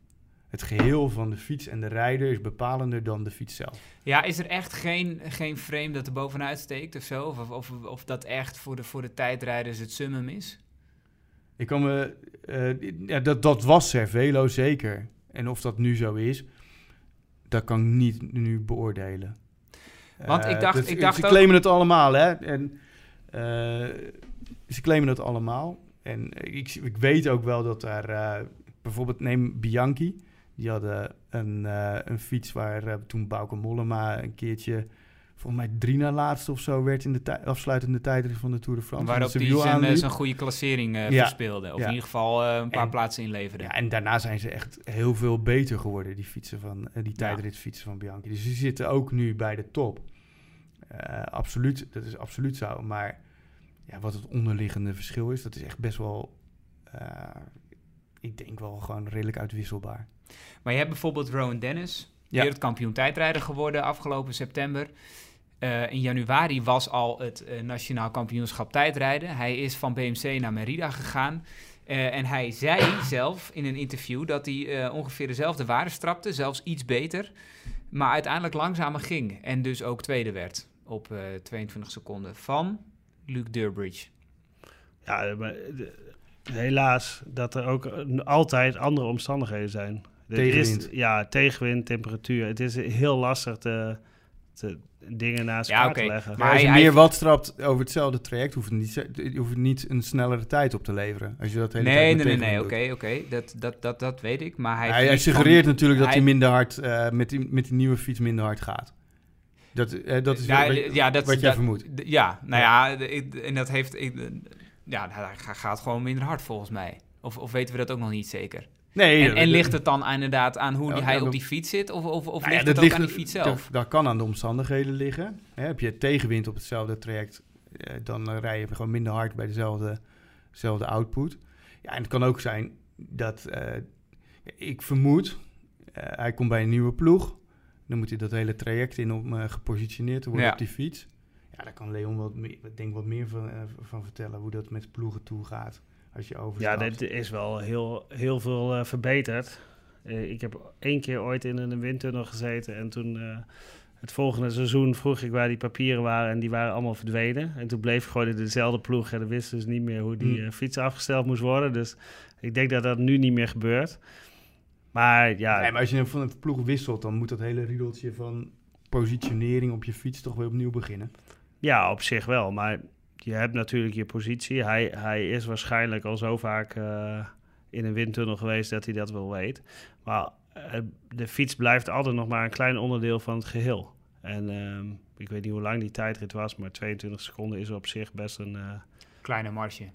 Het geheel van de fiets en de rijder is bepalender dan de fiets zelf. Ja, is er echt geen, geen frame dat er bovenuit steekt of zo? Of, of, of dat echt voor de, voor de tijdrijders het summum is? Ik kan me, eh, ja, dat, dat was Cervelo zeker. En of dat nu zo is, dat kan ik niet nu beoordelen. Want ik Eh, dacht- dat- ik dacht ze ook- claimen het allemaal, hè? En eh, ze claimen het allemaal. En ik, ik weet ook wel dat daar, eh, bijvoorbeeld neem Bianchi. Die hadden een, eh, een fiets waar eh, toen Bauke Mollema een keertje, volgens mij drie na laatste of zo, werd in de tij- afsluitende tijdrit van de Tour de France. Waarop hij zijn, goede klassering Ja. verspeelde. Of Ja. in ieder geval een paar En- plaatsen inleverde. Ja, en daarna zijn ze echt heel veel beter geworden, die fietsen van die tijdritfietsen van Bianchi. Dus die zitten ook nu bij de top. Absoluut, dat is absoluut zo. Maar ja, wat het onderliggende verschil is, dat is echt best wel, eh, ik denk wel gewoon redelijk uitwisselbaar. Maar je hebt bijvoorbeeld Rowan Dennis, Ja. wereldkampioen tijdrijder geworden afgelopen september. Eh, in januari was al het eh, nationaal kampioenschap tijdrijden. Hij is van BMC naar Merida gegaan. En hij zei zelf in een interview dat hij ongeveer dezelfde waarde strapte, zelfs iets beter. Maar uiteindelijk langzamer ging en dus ook tweede werd op eh, 22 seconden van Luke Durbridge. Ja, maar, de- helaas dat er ook eh, altijd andere omstandigheden zijn. Tegenwind. Is, ja, tegenwind, temperatuur. Het is heel lastig te, te dingen naast Ja, elkaar te leggen. Maar als je hij- meer hij- wat strapt over hetzelfde traject, hoeft het niet, hoeft niet een snellere tijd op te leveren. Als je dat hele Nee, tijd nee, nee, nee, oké, oké. Dat, dat, dat, dat weet ik. Maar hij. Hij, suggereert van- natuurlijk dat hij- minder hard eh, met, die, met die nieuwe fiets minder hard gaat. Dat, eh, dat is Nou, wat, ja, dat, wat jij vermoedt. Ja, nou ja, ik- en dat heeft... ik- ja, hij ga- gaat gewoon minder hard volgens mij. Of, of weten we dat ook nog niet zeker? Nee, En, ligt het dan inderdaad aan hoe Ja, hij ja, op die fiets zit? Of, of, of Nou ja, ligt het ook ligt- aan die fiets zelf? Dat, dat kan aan de omstandigheden liggen. Heb je tegenwind op hetzelfde traject, eh, dan rij je gewoon minder hard bij dezelfde, dezelfde output. Ja, en het kan ook zijn dat, eh, ik vermoed, hij komt bij een nieuwe ploeg. Dan moet hij dat hele traject in om eh, gepositioneerd te worden Ja. op die fiets. Ja, daar kan Leon wat meer, denk wat meer van, eh, van vertellen, hoe dat met ploegen toe gaat. Als je Ja, overstapt. dit is wel heel, heel veel eh, verbeterd. Eh, ik heb één keer ooit in een windtunnel gezeten en toen eh, het volgende seizoen vroeg ik waar die papieren waren en die waren allemaal verdwenen. En toen bleef ik gewoon in dezelfde ploeg en dan wisten dus niet meer hoe die eh, fiets afgesteld moest worden. Dus ik denk dat dat nu niet meer gebeurt. Maar ja, Nee, maar als je van een ploeg wisselt, dan moet dat hele riedeltje van positionering op je fiets toch weer opnieuw beginnen. Ja, op zich wel. Maar je hebt natuurlijk je positie. Hij, hij is waarschijnlijk al zo vaak eh, in een windtunnel geweest dat hij dat wel weet. Maar eh, de fiets blijft altijd nog maar een klein onderdeel van het geheel. En ehm, ik weet niet hoe lang die tijdrit was, maar 22 seconden is op zich best een... eh, Kleine marge.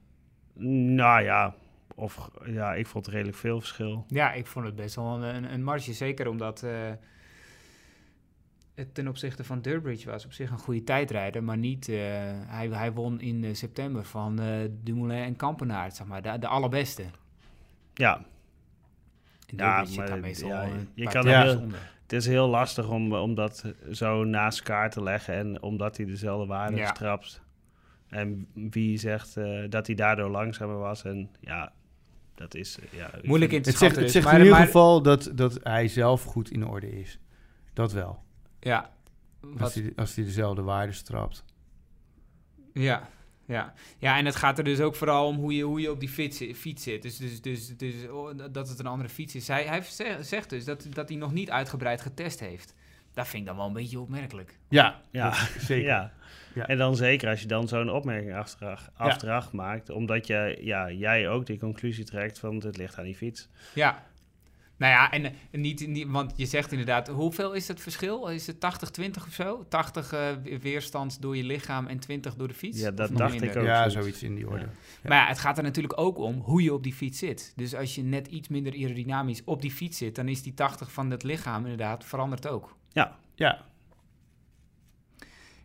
nou ja, of, ja, ik vond redelijk veel verschil. Ja, ik vond het best wel een, een, een marge. Zeker omdat eh, het ten opzichte van Durbridge was op zich een goede tijdrijder. Maar niet... eh, hij, hij won in eh, september van eh Dumoulin en Kampenaert, zeg maar. De, de allerbeste. Ja, En Ja, maar daar meestal ja, een je kan heel- het is heel lastig om, om dat zo naast elkaar te leggen. En omdat hij dezelfde waarden Ja. strapt. En wie zegt eh, dat hij daardoor langzamer was. En ja, dat is... eh, ja, Moeilijk in te Het zegt, het zegt Maar- in ieder maar- geval dat, dat hij zelf goed in orde is. Dat wel. Ja. Als hij, als hij dezelfde waarden strapt. Ja, ja. ja, en het gaat er dus ook vooral om hoe je, hoe je op die fiets, fiets zit. Dus, dus, dus, dus oh, dat het een andere fiets is. Hij, hij zegt, zegt dus dat, dat hij nog niet uitgebreid getest heeft. Dat vind ik dan wel een beetje opmerkelijk. Ja, Ja, zeker. Ja. Ja. En dan zeker als je dan zo'n opmerking achteraf, achteraf maakt. Omdat je, ja, jij ook die conclusie trekt van het ligt aan die fiets. Ja. Nou ja, en, en niet, niet, want je zegt inderdaad, hoeveel is het verschil? Is het 80-20 of zo? 80 eh, weerstand door je lichaam en 20 door de fiets? Ja, dat dacht minder? ik ook. Ja, zoiets. zoiets in die orde. Ja. Maar ja, het gaat er natuurlijk ook om hoe je op die fiets zit. Dus als je net iets minder aerodynamisch op die fiets zit, dan is die 80 van het lichaam inderdaad veranderd ook. Ja, Ja,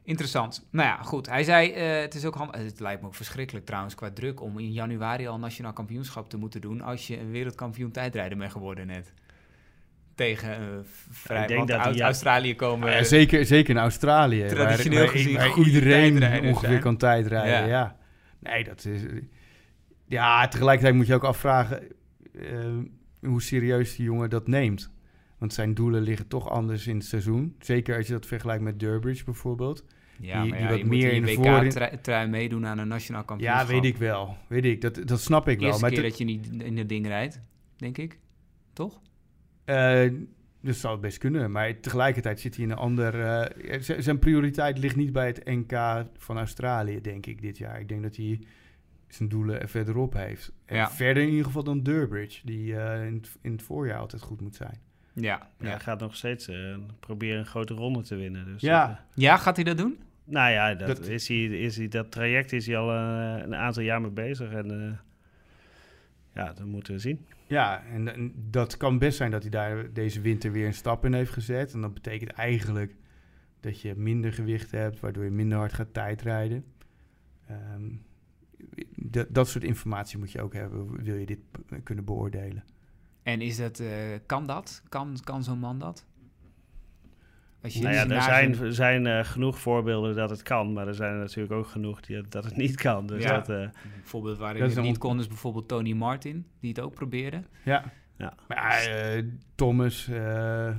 Interessant. Nou ja, goed. Hij zei, eh, het is ook handig. Het lijkt me ook verschrikkelijk trouwens qua druk om in januari al nationaal kampioenschap te moeten doen als je een wereldkampioen tijdrijder bent geworden net. Tegen eh, vrij, uit ja. Australië komen. Ja, zeker, zeker in Australië. Traditioneel waar, gezien waar iedereen ongeveer zijn. kan tijdrijden. Ja. Ja. Nee, dat is... Ja, tegelijkertijd moet je ook afvragen eh, hoe serieus die jongen dat neemt. Want zijn doelen liggen toch anders in het seizoen. Zeker als je dat vergelijkt met Durbridge bijvoorbeeld. Ja, die- maar die ja, wat je meer in in de WK-trui meedoen aan een nationaal kampioenschap. Ja, weet ik wel. Weet ik. Dat, dat snap ik wel. Eerste Maar keer dat je niet in het ding rijdt, denk ik. Toch? Eh, dat zou het best kunnen. Maar tegelijkertijd zit hij in een ander... eh, zijn prioriteit ligt niet bij het NK van Australië, denk ik, dit jaar. Ik denk dat hij zijn doelen er verderop heeft. En Ja. verder in ieder geval dan Durbridge, die eh, in, het, in het voorjaar altijd goed moet zijn. Ja. hij gaat nog steeds eh, proberen een grote ronde te winnen. Dus Ja. dat, ja gaat hij dat doen? Nou ja, dat, Dat- Is hij, is hij, dat traject is hij al eh, een aantal jaar mee bezig. En eh, ja, dat moeten we zien. Ja, en, en dat kan best zijn dat hij daar deze winter weer een stap in heeft gezet. En dat betekent eigenlijk dat je minder gewicht hebt, waardoor je minder hard gaat tijdrijden. Ehm, dat, dat soort informatie moet je ook hebben, wil je dit kunnen beoordelen. En is dat, eh, kan dat? Kan, kan zo'n man dat? Als je Nou ja, er zijn- zijn, zijn eh, genoeg voorbeelden dat het kan, maar er zijn er natuurlijk ook genoeg die, dat het niet kan. Dus Ja. dat, eh, Een voorbeeld waarin het niet kon is bijvoorbeeld Tony Martin, die het ook probeerde. Ja. Ja. Maar eh, Thomas, eh,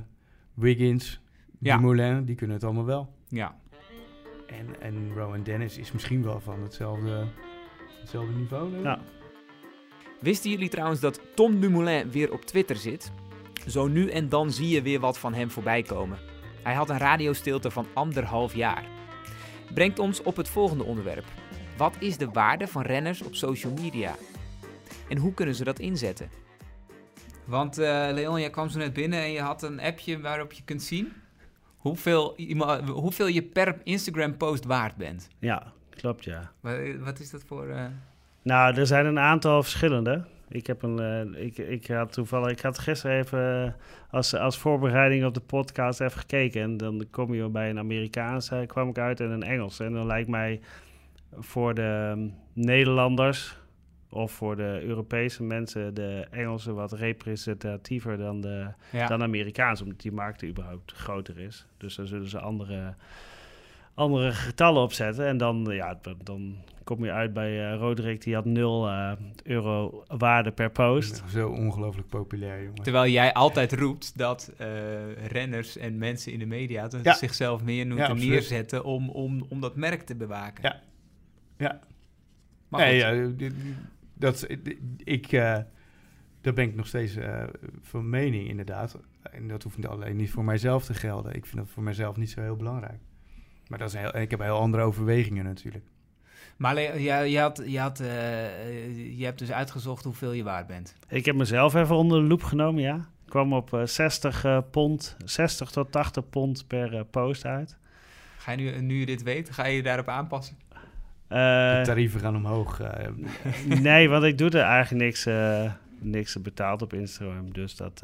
Wiggins, Ja. Dumoulin, die kunnen het allemaal wel. Ja, En, en Rowan Dennis is misschien wel van hetzelfde, hetzelfde niveau. denk ik. Ja. Wisten jullie trouwens dat Tom Dumoulin weer op Twitter zit? Zo nu en dan zie je weer wat van hem voorbij komen. Hij had een radiostilte van anderhalf jaar. Brengt ons op het volgende onderwerp. Wat is de waarde van renners op social media? En hoe kunnen ze dat inzetten? Want eh, Leon, jij kwam zo net binnen en je had een appje waarop je kunt zien hoeveel, hoeveel je per Instagram-post waard bent. ja, klopt ja. Wat, wat is dat voor... eh, Nou, er zijn een aantal verschillende. Ik heb een, eh, ik, ik had toevallig, ik had gisteren even eh, als, als voorbereiding op de podcast even gekeken. En dan kom je bij een Amerikaans, eh, kwam ik uit en een Engels. En dan lijkt mij voor de ehm, Nederlanders of voor de Europese mensen de Engelse wat representatiever dan de, ja. dan Amerikaans, omdat die markt überhaupt groter is. Dus daar zullen ze andere, andere getallen op zetten. En dan, ja, dan- kom je uit bij eh Roderick, die had 0 eh, euro waarde per post. Zo ongelooflijk populair, jongen. Terwijl jij altijd roept dat eh, renners en mensen in de media Ja. zichzelf meer Ja, moeten neerzetten om, om, om dat merk te bewaken. Ja. Ja. Maar nee, ja, dat, ik, eh daar ben ik nog steeds eh, van mening, inderdaad. En dat hoeft niet alleen niet voor mijzelf te gelden. Ik vind dat voor mijzelf niet zo heel belangrijk. Maar dat is een heel, ik heb heel andere overwegingen natuurlijk. Maar ja, je, had, je, had, eh, je hebt dus uitgezocht hoeveel je waard bent. Ik heb mezelf even onder de loep genomen, ja. Ik kwam op eh, 60 eh, pond, 60 tot 80 pond per eh, post uit. Ga je nu, nu je dit weet, ga je je daarop aanpassen? De Eh, tarieven gaan omhoog. eh, nee, want ik doe er eigenlijk niks, eh, niks betaald op Instagram. Dus dat...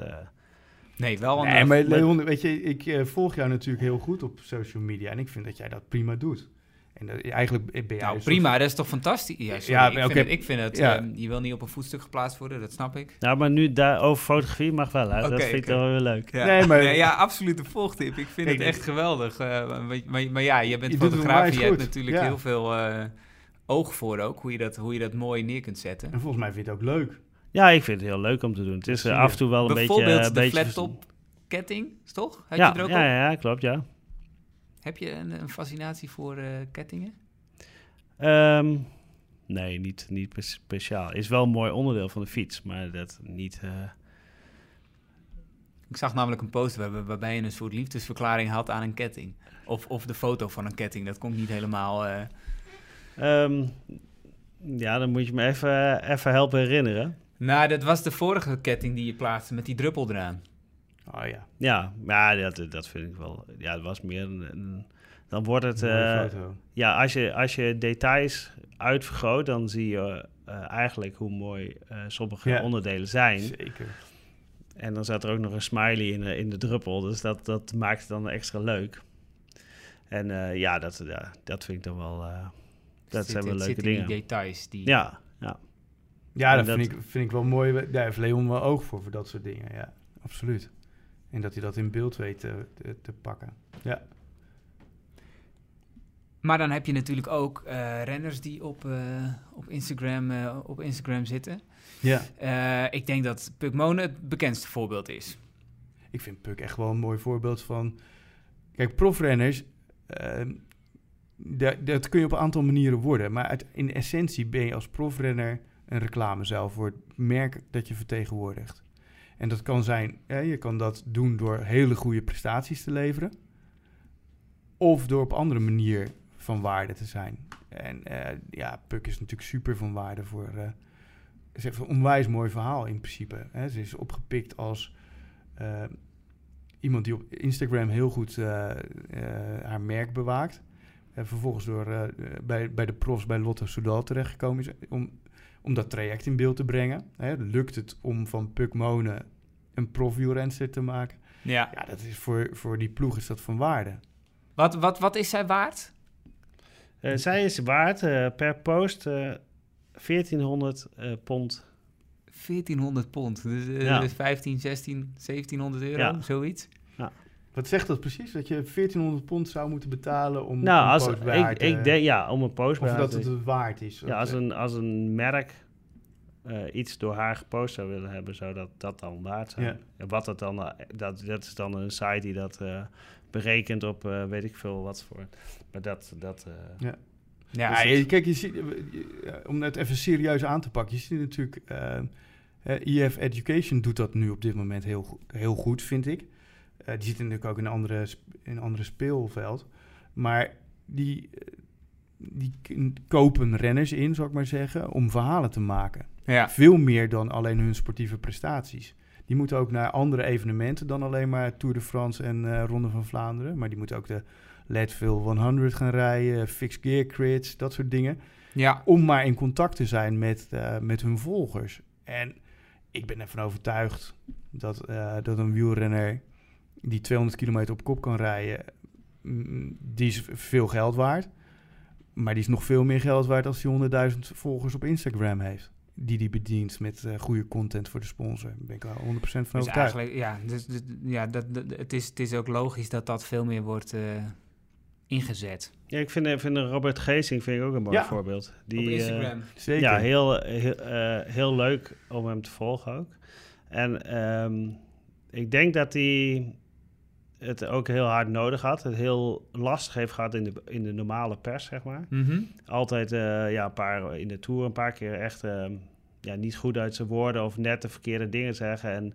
Nee, wel een... nee, maar Leon, weet je, ik eh, volg jou natuurlijk heel goed op social media. En ik vind dat jij dat prima doet. En dat, eigenlijk ben jij... nou, prima, dat is toch fantastisch? Ja, sorry, Ja, ik, vind het, ik vind het... Ja. ehm, je wil niet op een voetstuk geplaatst worden, dat snap ik. nou, maar nu daar over fotografie mag wel, hè. dat vind ik wel weer leuk. Ja. Nee, maar- ja, absolute volgtip. Ik vind Ik- het echt geweldig. eh, maar, maar, maar ja, je bent Je fotograaf. Je hebt natuurlijk Ja. heel veel eh, oog voor ook. Hoe je, dat, hoe je dat mooi neer kunt zetten. En volgens mij vind je het ook leuk. Ja, ik vind het heel leuk om te doen. Het is eh, af en toe wel een beetje... Bijvoorbeeld eh, de flattop ketting, toch? Had Ja, je er ook ja, op? ja, klopt, ja. Heb je een, een fascinatie voor eh, kettingen? Ehm, nee, niet, niet pe- speciaal. Is wel een mooi onderdeel van de fiets, maar dat niet... Ik zag namelijk een post waar, waarbij je een soort liefdesverklaring had aan een ketting. Of, of de foto van een ketting. Dat kon ik niet helemaal... eh, ehm, ja, dan moet je me even, even helpen herinneren. Nou, dat was de vorige ketting die je plaatste met die druppel eraan. Oh ja, Ja, maar dat, dat vind ik wel... Ja, het was meer een... een- dan wordt het... eh, foto. ja, als je, als je details uitvergroot, dan zie je eh, eigenlijk hoe mooi eh, sommige Ja. onderdelen zijn. Zeker. En dan zat er ook nog een smiley in, de- in de druppel. Dus dat, dat maakt het dan extra leuk. En eh, ja, dat, ja, dat vind ik dan wel... eh, dat Zit- zijn wel leuke zit in dingen. die details. Die, Ja, ja. Dat, dat- Vind, ik, vind ik wel mooi. Daar heeft Leon wel oog voor, voor dat soort dingen. Ja, absoluut. En dat hij dat in beeld weet te, te, te pakken. Ja. Maar dan heb je natuurlijk ook eh, renners die op, eh, op, Instagram, eh, op Instagram zitten. ja. Ik denk dat Puk Mone het bekendste voorbeeld is. Ik vind Puk echt wel een mooi voorbeeld van... Kijk, profrenners... ehm, da- dat kun je op een aantal manieren worden. Maar uit, in essentie ben je als profrenner een reclamezuil voor het merk dat je vertegenwoordigt. En dat kan zijn... Hè, je kan dat doen door hele goede prestaties te leveren. Of door op andere manier van waarde te zijn. En eh, ja, Puk is natuurlijk super van waarde voor... ze heeft een onwijs mooi verhaal in principe. Hè. Ze is opgepikt als eh, iemand die op Instagram heel goed haar merk bewaakt. En vervolgens door bij, bij de profs bij Lotto Soudal terechtgekomen is om, om dat traject in beeld te brengen. Hè, lukt het om van Puk Monen een profwielrenster te maken? Ja. Ja, dat is voor, voor die ploeg is dat van waarde. Wat, wat, wat is zij waard? Eh, zij is waard eh, per post eh 1400 eh, pond 1400 pond. Dus Ja. 15, 16, 1700 euro, Ja. zoiets. Wat zegt dat precies? Dat je 1400 pond zou moeten betalen om Nou, een als, post ik, te- ik denk, ja, om een post bij Of dat het het waard is. Ja, als een, als een merk eh, iets door haar gepost zou willen hebben, zou dat, dat dan waard zijn. Ja. En wat dat dan, eh, dat, dat is dan een site die dat eh, berekent op eh, weet ik veel wat voor. Maar dat, dat eh, Ja, Dus kijk, je ziet, om het even serieus aan te pakken, je ziet natuurlijk, eh, EF Education doet dat nu op dit moment heel, heel goed, vind ik. Eh, die zitten natuurlijk ook in een andere, in een andere speelveld. Maar die, eh, die kopen renners in, zou ik maar zeggen, om verhalen te maken. Ja. Veel meer dan alleen hun sportieve prestaties. Die moeten ook naar andere evenementen dan alleen maar Tour de France en eh, Ronde van Vlaanderen. Maar die moeten ook de Leadville 100 gaan rijden, fixed gear crits, dat soort dingen. Ja. Om maar in contact te zijn met, met hun volgers. En ik ben ervan overtuigd dat, dat een wielrenner die 200 kilometer op kop kan rijden, mm, die is veel geld waard. Maar die is nog veel meer geld waard als hij 100.000 volgers op Instagram heeft. Die die bedient met eh, goede content voor de sponsor. Daar ben ik wel 100% van Dus overtuigd. eigenlijk, ja, dus, dus- ja dat, dat- het, is, het is ook logisch dat dat veel meer wordt eh, ingezet. ja, ik vind, ik vind Robert Geesing vind ik ook een mooi Ja. voorbeeld. Die, Op eh, Instagram. Zeker. Ja, heel, heel, eh, heel leuk om hem te volgen ook. En ehm, ik denk dat hij het ook heel hard nodig had. Het heel lastig heeft gehad in de, in de normale pers, zeg maar. Mhm. Altijd eh, ja, een paar, in de Tour een paar keer echt ehm, ja, niet goed uit zijn woorden... of net de verkeerde dingen zeggen. En,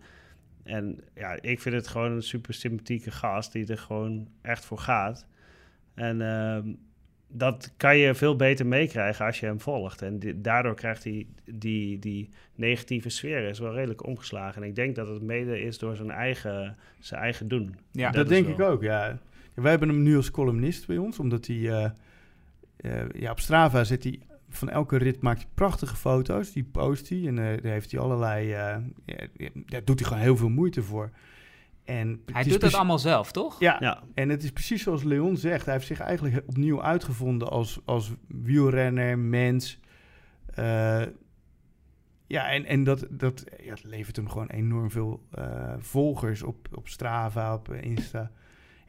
en ja, ik vind het gewoon een super sympathieke gast... die er gewoon echt voor gaat. En ehm, dat kan je veel beter meekrijgen als je hem volgt. En di- daardoor krijgt hij die, die negatieve sfeer is wel redelijk omgeslagen. En ik denk dat het mede is door zijn eigen, zijn eigen doen. Ja. dat denk wel- ik ook, ja. Wij hebben hem nu als columnist bij ons, omdat hij... eh, eh, ja, op Strava zet hij... Van elke rit maakt hij prachtige foto's. Die post hij. En eh, daar heeft hij allerlei... ja, ja, daar doet hij gewoon heel veel moeite voor. En Hij doet dat allemaal zelf, toch? Ja, Ja, en het is precies zoals Leon zegt. Hij heeft zich eigenlijk opnieuw uitgevonden als, als wielrenner, mens. Eh, ja, en, en dat, dat ja, het levert hem gewoon enorm veel eh, volgers op, op Strava, op Insta.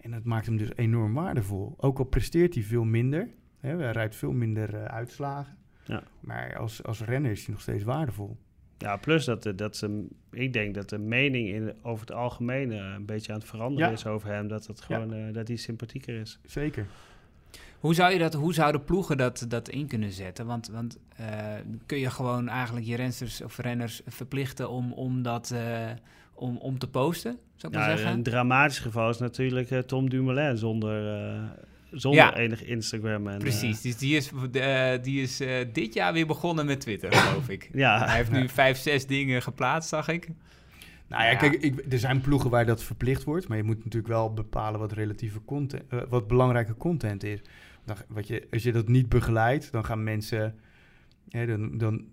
En dat maakt hem dus enorm waardevol. Ook al presteert hij veel minder. Hè, hij rijdt veel minder eh, uitslagen. Ja. Maar als, als renner is hij nog steeds waardevol. Ja, plus dat, de- dat ze, ik denk dat de mening in, over het algemeen eh, een beetje aan het veranderen Ja. is over hem. Dat het gewoon, eh, dat hij sympathieker is. Zeker. Hoe zou je dat, hoe zouden ploegen dat, dat in kunnen zetten? Want, want eh, kun je gewoon eigenlijk je rensters of renners verplichten om, om dat eh, om, om te posten, zou ik maar Ja, zeggen? een dramatisch geval is natuurlijk eh, Tom Dumoulin zonder, eh, zonder Ja. enig Instagram. En, Precies, dus die is, eh, die is eh, dit jaar weer begonnen met Twitter, geloof ik. eh, ja, Hij heeft nu vijf, zes dingen geplaatst, zag ik. Nou ja, Ja. kijk, ik, er zijn ploegen waar dat verplicht wordt, maar je moet natuurlijk wel bepalen wat relatieve content, eh, wat belangrijke content is. Dan, wat je, als je dat niet begeleidt, dan gaan mensen, hè, dan, dan,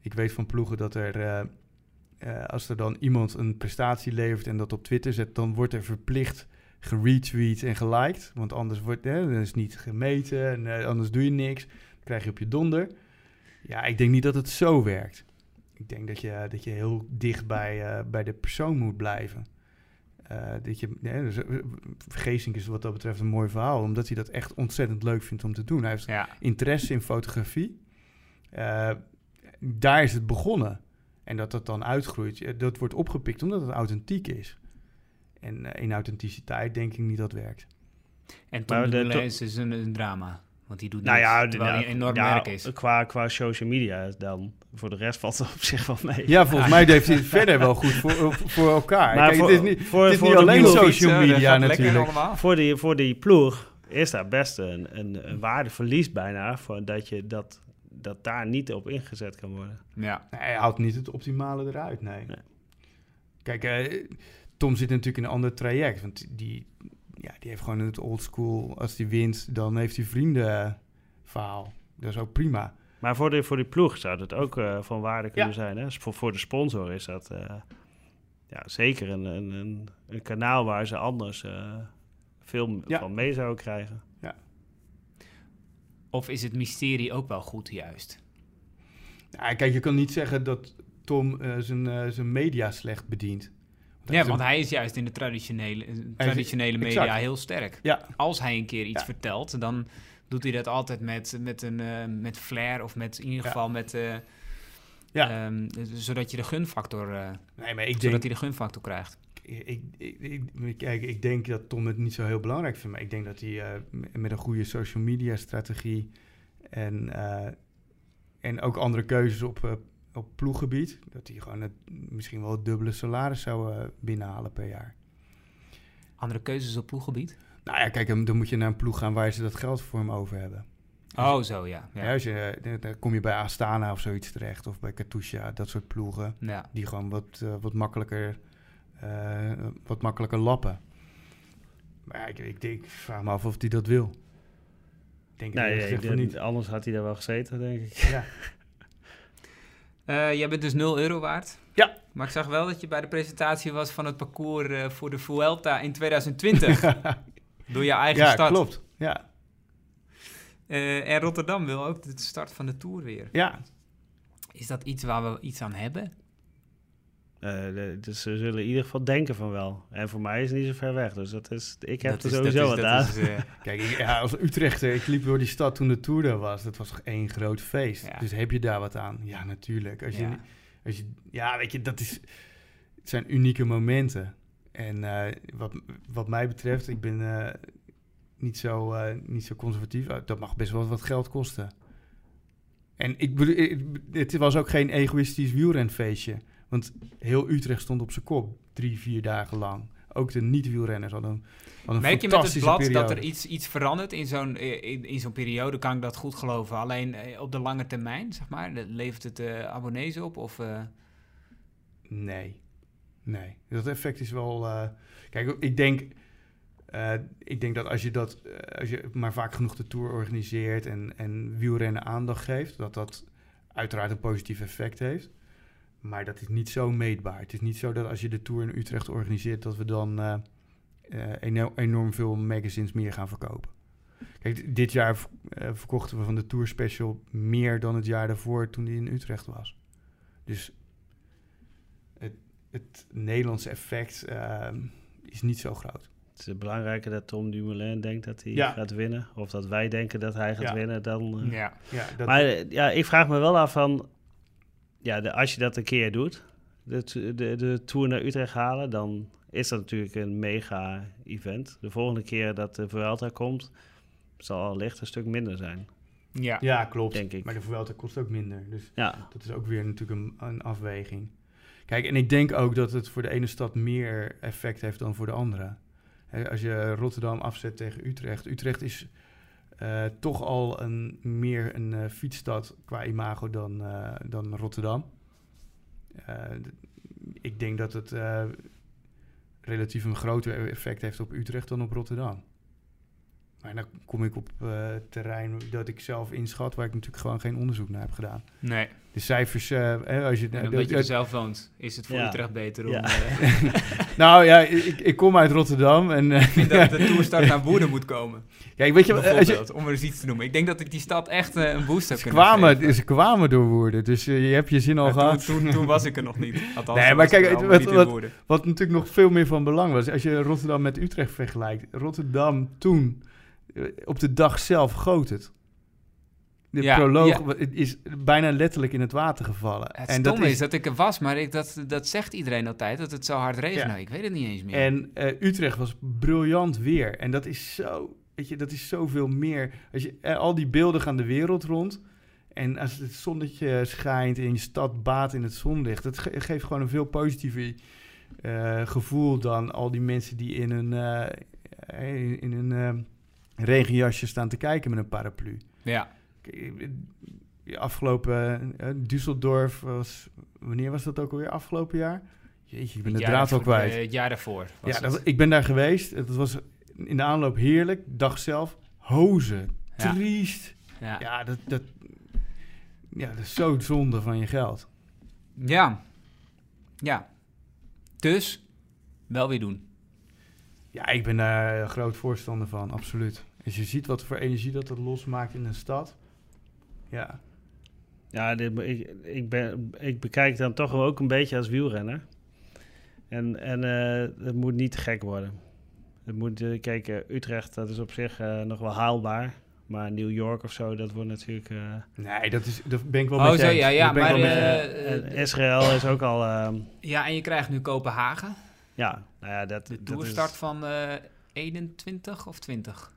ik weet van ploegen dat er, eh, eh, als er dan iemand een prestatie levert en dat op Twitter zet, dan wordt er verplicht geretweet en geliked, want anders wordt, hè, dan is het niet gemeten en eh, anders doe je niks, dan krijg je op je donder. Ja, ik denk niet dat het zo werkt. Ik denk dat je, dat je heel dicht bij, eh, bij de persoon moet blijven. Eh, dat je, dus, Geesink is wat dat betreft een mooi verhaal, omdat hij dat echt ontzettend leuk vindt om te doen. Hij heeft Ja, interesse in fotografie. Daar is het begonnen. En dat dat dan uitgroeit, dat wordt opgepikt omdat het authentiek is. En eh, in authenticiteit denk ik niet dat werkt. en Tom Maar de- to- is dus een, een drama. Want die doet nou niks, ja, terwijl hij nou, enorm ja, merk is. Qua, qua social media dan. Voor de rest valt het op zich wel mee. Ja, volgens mij heeft hij het verder wel goed voor, voor elkaar. Maar Kijk, voor- het is niet, voor- het is voor niet de alleen social Fietsen, media natuurlijk. allemaal. Voor, die, voor die ploeg is daar best een, een, een waardeverlies bijna. Voor dat, je dat, dat daar niet op ingezet kan worden. Ja, Nee, hij haalt niet het optimale eruit, nee. Nee. Kijk, eh, Tom zit natuurlijk in een ander traject. Want die, ja, die heeft gewoon het old school. Als hij wint, dan heeft hij vrienden verhaal. Dat is ook prima. Maar voor de, voor die ploeg zou dat ook eh, van waarde kunnen Ja. zijn. Hè? Voor, voor de sponsor is dat eh, ja, zeker een, een, een, een kanaal waar ze anders eh, veel Ja. van mee zouden krijgen. Of is het mysterie ook wel goed juist? Ja, kijk, je kan niet zeggen dat, Tom eh, zijn, eh, zijn media slecht bedient. Ja, want hij is juist in de traditionele, eh, traditionele media exact. heel sterk. Ja, Als hij een keer iets Ja. vertelt, dan doet hij dat altijd met, met, een, eh, met flair of met, in ieder Ja. geval met... eh, Ja. ehm, zodat je de gunfactor, eh, nee, maar ik zodat denk, hij de gunfactor krijgt. ik, ik, ik, kijk, ik denk dat Tom het niet zo heel belangrijk vindt. Maar ik denk dat hij met een goede social media strategie en, en ook andere keuzes op, op ploeggebied, dat hij gewoon het, misschien wel het dubbele salaris zou eh, binnenhalen per jaar. Andere keuzes op ploeggebied? Nou ja, kijk, dan dan moet je naar een ploeg gaan waar ze dat geld voor hem over hebben. Oh, zo ja. Ja. Ja. als je, eh, dan kom je bij Astana of zoiets terecht, of bij Katusha, dat soort ploegen, ja. die gewoon wat, eh, wat, makkelijker, eh, wat makkelijker lappen. Maar ja, ik, ik, denk- ik vraag me af of hij dat wil. Ik denk Nee, de- niet. anders had hij daar wel gezeten, denk ik. Ja. Eh, jij bent dus 0 euro waard. Ja. Maar ik zag wel dat je bij de presentatie was van het parcours eh, voor de Vuelta in 2020. door je eigen ja, stad. klopt. Ja, Eh, en Rotterdam wil ook de start van de Tour weer. ja. Is dat iets waar we iets aan hebben? Eh, dus ze zullen in ieder geval denken van wel. En voor mij is het niet zo ver weg. Dus dat is, ik heb Dat er is- sowieso dat wat is- aan. dat is, eh, Kijk, ik, ja, als Utrechter, ik liep door die stad toen de Tour er was. Dat was toch één groot feest. Ja. Dus heb je daar wat aan? Ja, natuurlijk. Als je, ja. Als je, ja, weet je, dat is, het zijn unieke momenten. En eh, wat, wat mij betreft, ik ben eh, niet, zo, eh, niet zo conservatief. Eh, dat mag best wel wat geld kosten. En ik bedoel, ik- het was ook geen egoïstisch wielrenfeestje. Want heel Utrecht stond op zijn kop, drie, vier dagen lang. Ook de niet-wielrenners hadden, een- hadden een Merk je met het blad periode. dat er iets, iets verandert in zo'n, eh, in, in zo'n periode? Kan ik dat goed geloven? Alleen eh, op de lange termijn, zeg maar? Le- Levert het eh, abonnees op? Of, Nee. Nee. Dat effect is wel. kijk, ik denk. ik denk dat als je dat. als je maar vaak genoeg de tour organiseert. en, en wielrennen aandacht geeft. dat dat uiteraard een positief effect heeft. Maar dat is niet zo meetbaar. Het is niet zo dat als je de tour in Utrecht organiseert. dat we dan. eh, eh, eno- enorm veel magazines meer gaan verkopen. Kijk, dit jaar eh, verkochten we van de Tour Special meer dan het jaar daarvoor toen die in Utrecht was. Dus het Nederlandse effect ehm, is niet zo groot. Het is belangrijker dat Tom Dumoulin denkt dat hij Ja. gaat winnen. Of dat wij denken dat hij gaat Ja. winnen. Dan, eh. ja. Ja, dat, Maar ja, ik vraag me wel af van... Ja, de, als je dat een keer doet, de, de, de Tour naar Utrecht halen... dan is dat natuurlijk een mega-event. De volgende keer dat de Vuelta komt... zal allicht een stuk minder zijn, ja. ja, klopt. denk ik. Maar de Vuelta kost ook minder. Dus Ja, dat is ook weer natuurlijk een, een afweging. Kijk, en ik denk ook dat het voor de ene stad meer effect heeft dan voor de andere. Hè, als je Rotterdam afzet tegen Utrecht. Utrecht is eh, toch al een, meer een eh, fietsstad qua imago dan, eh, dan Rotterdam. Ik denk dat het relatief een groter effect heeft op Utrecht dan op Rotterdam. Maar dan kom ik op eh, terrein dat ik zelf inschat, waar ik natuurlijk gewoon geen onderzoek naar heb gedaan. Nee. De cijfers, eh, hè, als je... En dat- je er zelf woont, is het voor Ja. Utrecht beter om... Ja. eh, nou ja, ik, ik kom uit Rotterdam en... eh, ik vind dat de toerstart naar Woerden moet komen. Kijk, weet je, als je, om er eens iets te noemen. Ik denk dat ik die stad echt een boost heb ze, kunnen kwamen, geven. ze kwamen door Woerden, dus je hebt je zin al gehad. toen, toen, toen was ik er nog niet. Althans, Nee, maar kijk, wat- wat- Woerden. Wat natuurlijk nog veel meer van belang was, als je Rotterdam met Utrecht vergelijkt. Rotterdam toen, op de dag zelf goot het. De Ja, proloog ja. is bijna letterlijk in het water gevallen. Het en stomme is... dat ik er was, maar ik, dat, dat zegt iedereen altijd, dat het zo hard regent. Ja. Nou, ik weet het niet eens meer. En eh, Utrecht was briljant weer. En dat is zo, weet je, dat is zoveel meer. Als je, eh, al die beelden gaan de wereld rond. En als het zonnetje schijnt en je stad baat in het zonlicht, dat ge- geeft gewoon een veel positiever eh, gevoel dan al die mensen die in een, eh, in een eh, regenjasje staan te kijken met een paraplu. ja. Kijk, eh, Afgelopen eh, Düsseldorf was, wanneer was dat ook alweer? Afgelopen jaar? Jeetje, ik ben de Het draad al kwijt. eh, Het jaar daarvoor was Ja, het. dat, ik ben daar geweest. Het was in de aanloop heerlijk. Dag zelf, hozen. Ja. Triest. ja. Ja, dat, dat, ja, dat is zo zonde van je geld. Ja. Ja. Dus, wel weer doen. Ja, ik ben daar groot voorstander van, absoluut. Als je ziet wat voor energie dat het losmaakt in een stad. Ja, Ja, dit, ik, ik, ben, ik bekijk dan toch wel ook een beetje als wielrenner. En, en eh, het moet niet te gek worden. Het moet, eh, kijk, eh, Utrecht, dat is op zich eh, nog wel haalbaar. Maar New York of zo, dat wordt natuurlijk... eh, Nee, dat, is, dat ben ik wel Oh, met zo, ja, ja, maar, eh, Israël is ook al... ehm, Ja, en je krijgt nu Kopenhagen. ja, nou ja, dat, De dat is... toerstart van eh 21 of 20.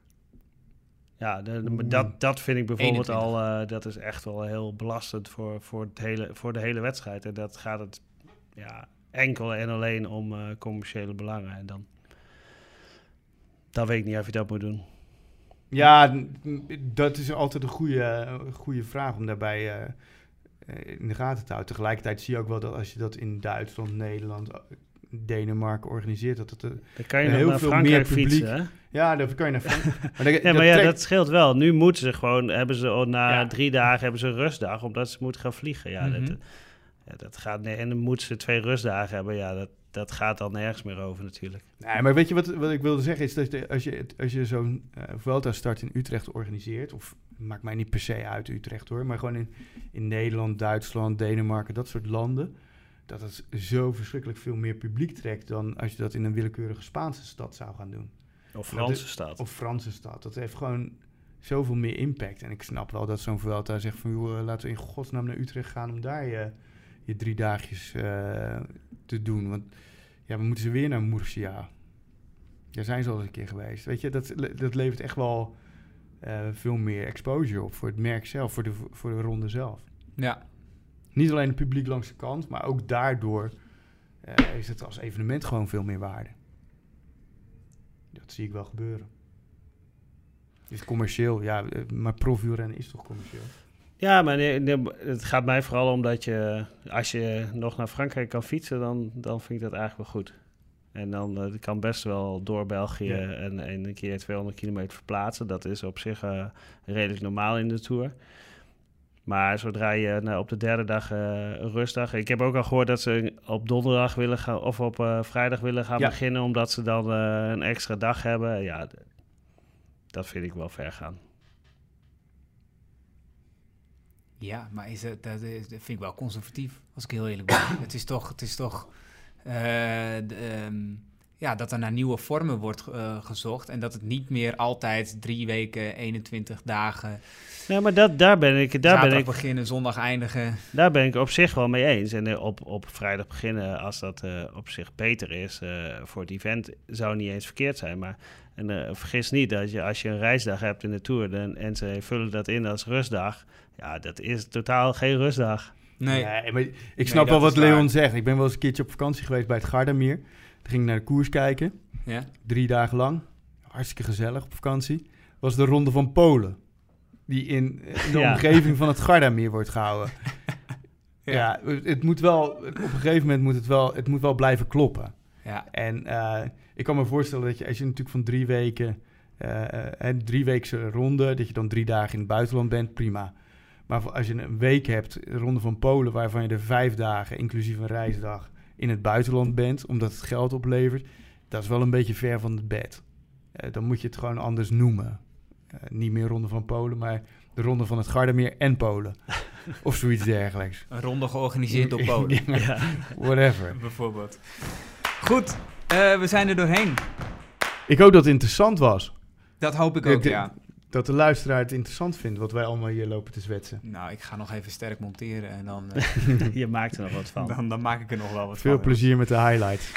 Ja, de- de- Oeh. dat, dat vind ik bijvoorbeeld 21. al... eh, dat is echt wel heel belastend voor, voor, het hele, voor de hele wedstrijd. En dat gaat het ja, enkel en alleen om eh, commerciële belangen. En dan... Dan weet ik niet of je dat moet doen. Ja, dat is altijd een goede, goede vraag om daarbij eh, in de gaten te houden. Tegelijkertijd zie je ook wel dat als je dat in Duitsland, Nederland, Denemarken organiseert, dat het... eh, Dan kan je heel naar veel Frankrijk meer publiek. fietsen, hè? ja, daar kan je naar Frankrijk. Maar dat- Ja, maar ja, trekt- dat scheelt wel. Nu moeten ze gewoon, hebben ze na Ja. drie dagen hebben ze een rustdag, omdat ze moeten gaan vliegen. Ja, Mhm. dat, ja, dat gaat nee, en dan moeten ze twee rustdagen hebben. Ja, dat, dat gaat dan nergens meer over natuurlijk. Nee, maar weet je wat, wat ik wilde zeggen? Is dat als je, als je zo'n eh Vuelta-start in Utrecht organiseert... of maakt mij niet per se uit Utrecht hoor... maar gewoon in, in Nederland, Duitsland, Denemarken, dat soort landen... dat het zo verschrikkelijk veel meer publiek trekt... dan als je dat in een willekeurige Spaanse stad zou gaan doen. Of Franse stad. Of Franse stad. Dat heeft gewoon zoveel meer impact. En ik snap wel dat zo'n Vuelta zegt van... Joh, eh, laten we in godsnaam naar Utrecht gaan om daar je, je drie dagjes eh, te doen. Want ja, we moeten ze weer naar Murcia. Daar zijn ze al eens een keer geweest. Weet je, dat, dat levert echt wel eh, veel meer exposure op voor het merk zelf, voor de, voor de ronde zelf. Ja. Niet alleen het publiek langs de kant, maar ook daardoor eh, is het als evenement gewoon veel meer waarde. Dat zie ik wel gebeuren. Is commercieel, ja, eh, maar profielrennen is toch commercieel? Ja, maar nee, nee, het gaat mij vooral om dat je, als je nog naar Frankrijk kan fietsen, dan, dan vind ik dat eigenlijk wel goed. En dan eh, kan best wel door België Ja. en, en een keer 200 kilometer verplaatsen. Dat is op zich redelijk normaal in de Tour. Maar zodra je nou, op de derde dag een rustdag... Ik heb ook al gehoord dat ze op donderdag willen gaan... of op eh, vrijdag willen gaan Ja. beginnen... omdat ze dan eh, een extra dag hebben. Ja, dat vind ik wel ver gaan. Ja, maar is het, dat, is- dat vind ik wel conservatief, als ik heel eerlijk ben. het is toch, het is toch eh, de, ehm, ja, dat er naar nieuwe vormen wordt eh, gezocht. En dat het niet meer altijd drie weken, 21 dagen, Nee, maar dat, daar ben ik... Daar ben ik beginnen, zondag eindigen. Daar ben ik op zich wel mee eens. En eh, op, op vrijdag beginnen, als dat eh, op zich beter is eh, voor het event, zou niet eens verkeerd zijn. Maar en, eh, vergis niet dat je als je een reisdag hebt in de Tour dan, en ze vullen dat in als rustdag, ja, dat is totaal geen rustdag. Nee, maar ik snap wel wat waar. Leon zegt. Ik ben wel eens een keertje op vakantie geweest bij het Gardameer. Ging naar de koers kijken. ja? Drie dagen lang. Hartstikke gezellig op vakantie. Was de Ronde van Polen. Die in, de Ja. omgeving van het Gardameer wordt gehouden. Ja. ja, het, moet wel... Op een gegeven moment moet het wel, het moet wel blijven kloppen. ja. En eh, ik kan me voorstellen dat je, als je natuurlijk van drie weken, eh een drieweekse ronde, dat je dan drie dagen in het buitenland bent, prima. Maar als je een week hebt, ronde van Polen, waarvan je er vijf dagen, inclusief een reisdag, in het buitenland bent, omdat het geld oplevert, dat is wel een beetje ver van het bed. Eh, dan moet je het gewoon anders noemen. Eh, niet meer ronde van Polen, maar de ronde van het Gardameer en Polen. of zoiets dergelijks. Een ronde georganiseerd door Polen, Ja, Whatever. bijvoorbeeld. Goed, eh, we zijn er doorheen. Ik hoop dat het interessant was. Dat hoop ik ook, ja. Dat de luisteraar het interessant vindt wat wij allemaal hier lopen te zwetsen. Nou, ik ga nog even sterk monteren en dan, eh, je maakt er nog wat van. dan, dan maak ik er nog wel wat Veel van. plezier met de highlights.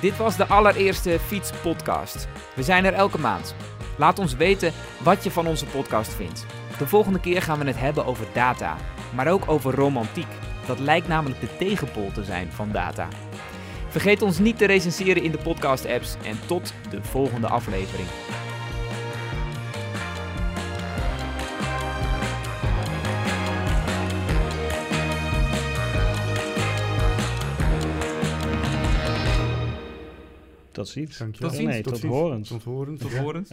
Dit was de allereerste fietspodcast. We zijn er elke maand. Laat ons weten wat je van onze podcast vindt. De volgende keer gaan we het hebben over data, maar ook over romantiek. Dat lijkt namelijk de tegenpol te zijn van data. Vergeet ons niet te recenseren in de podcast-apps en tot de volgende aflevering. Tot ziens. Dankjewel. Tot ziens. Nee, tot horens. Tot horens. Tot Ja. horens.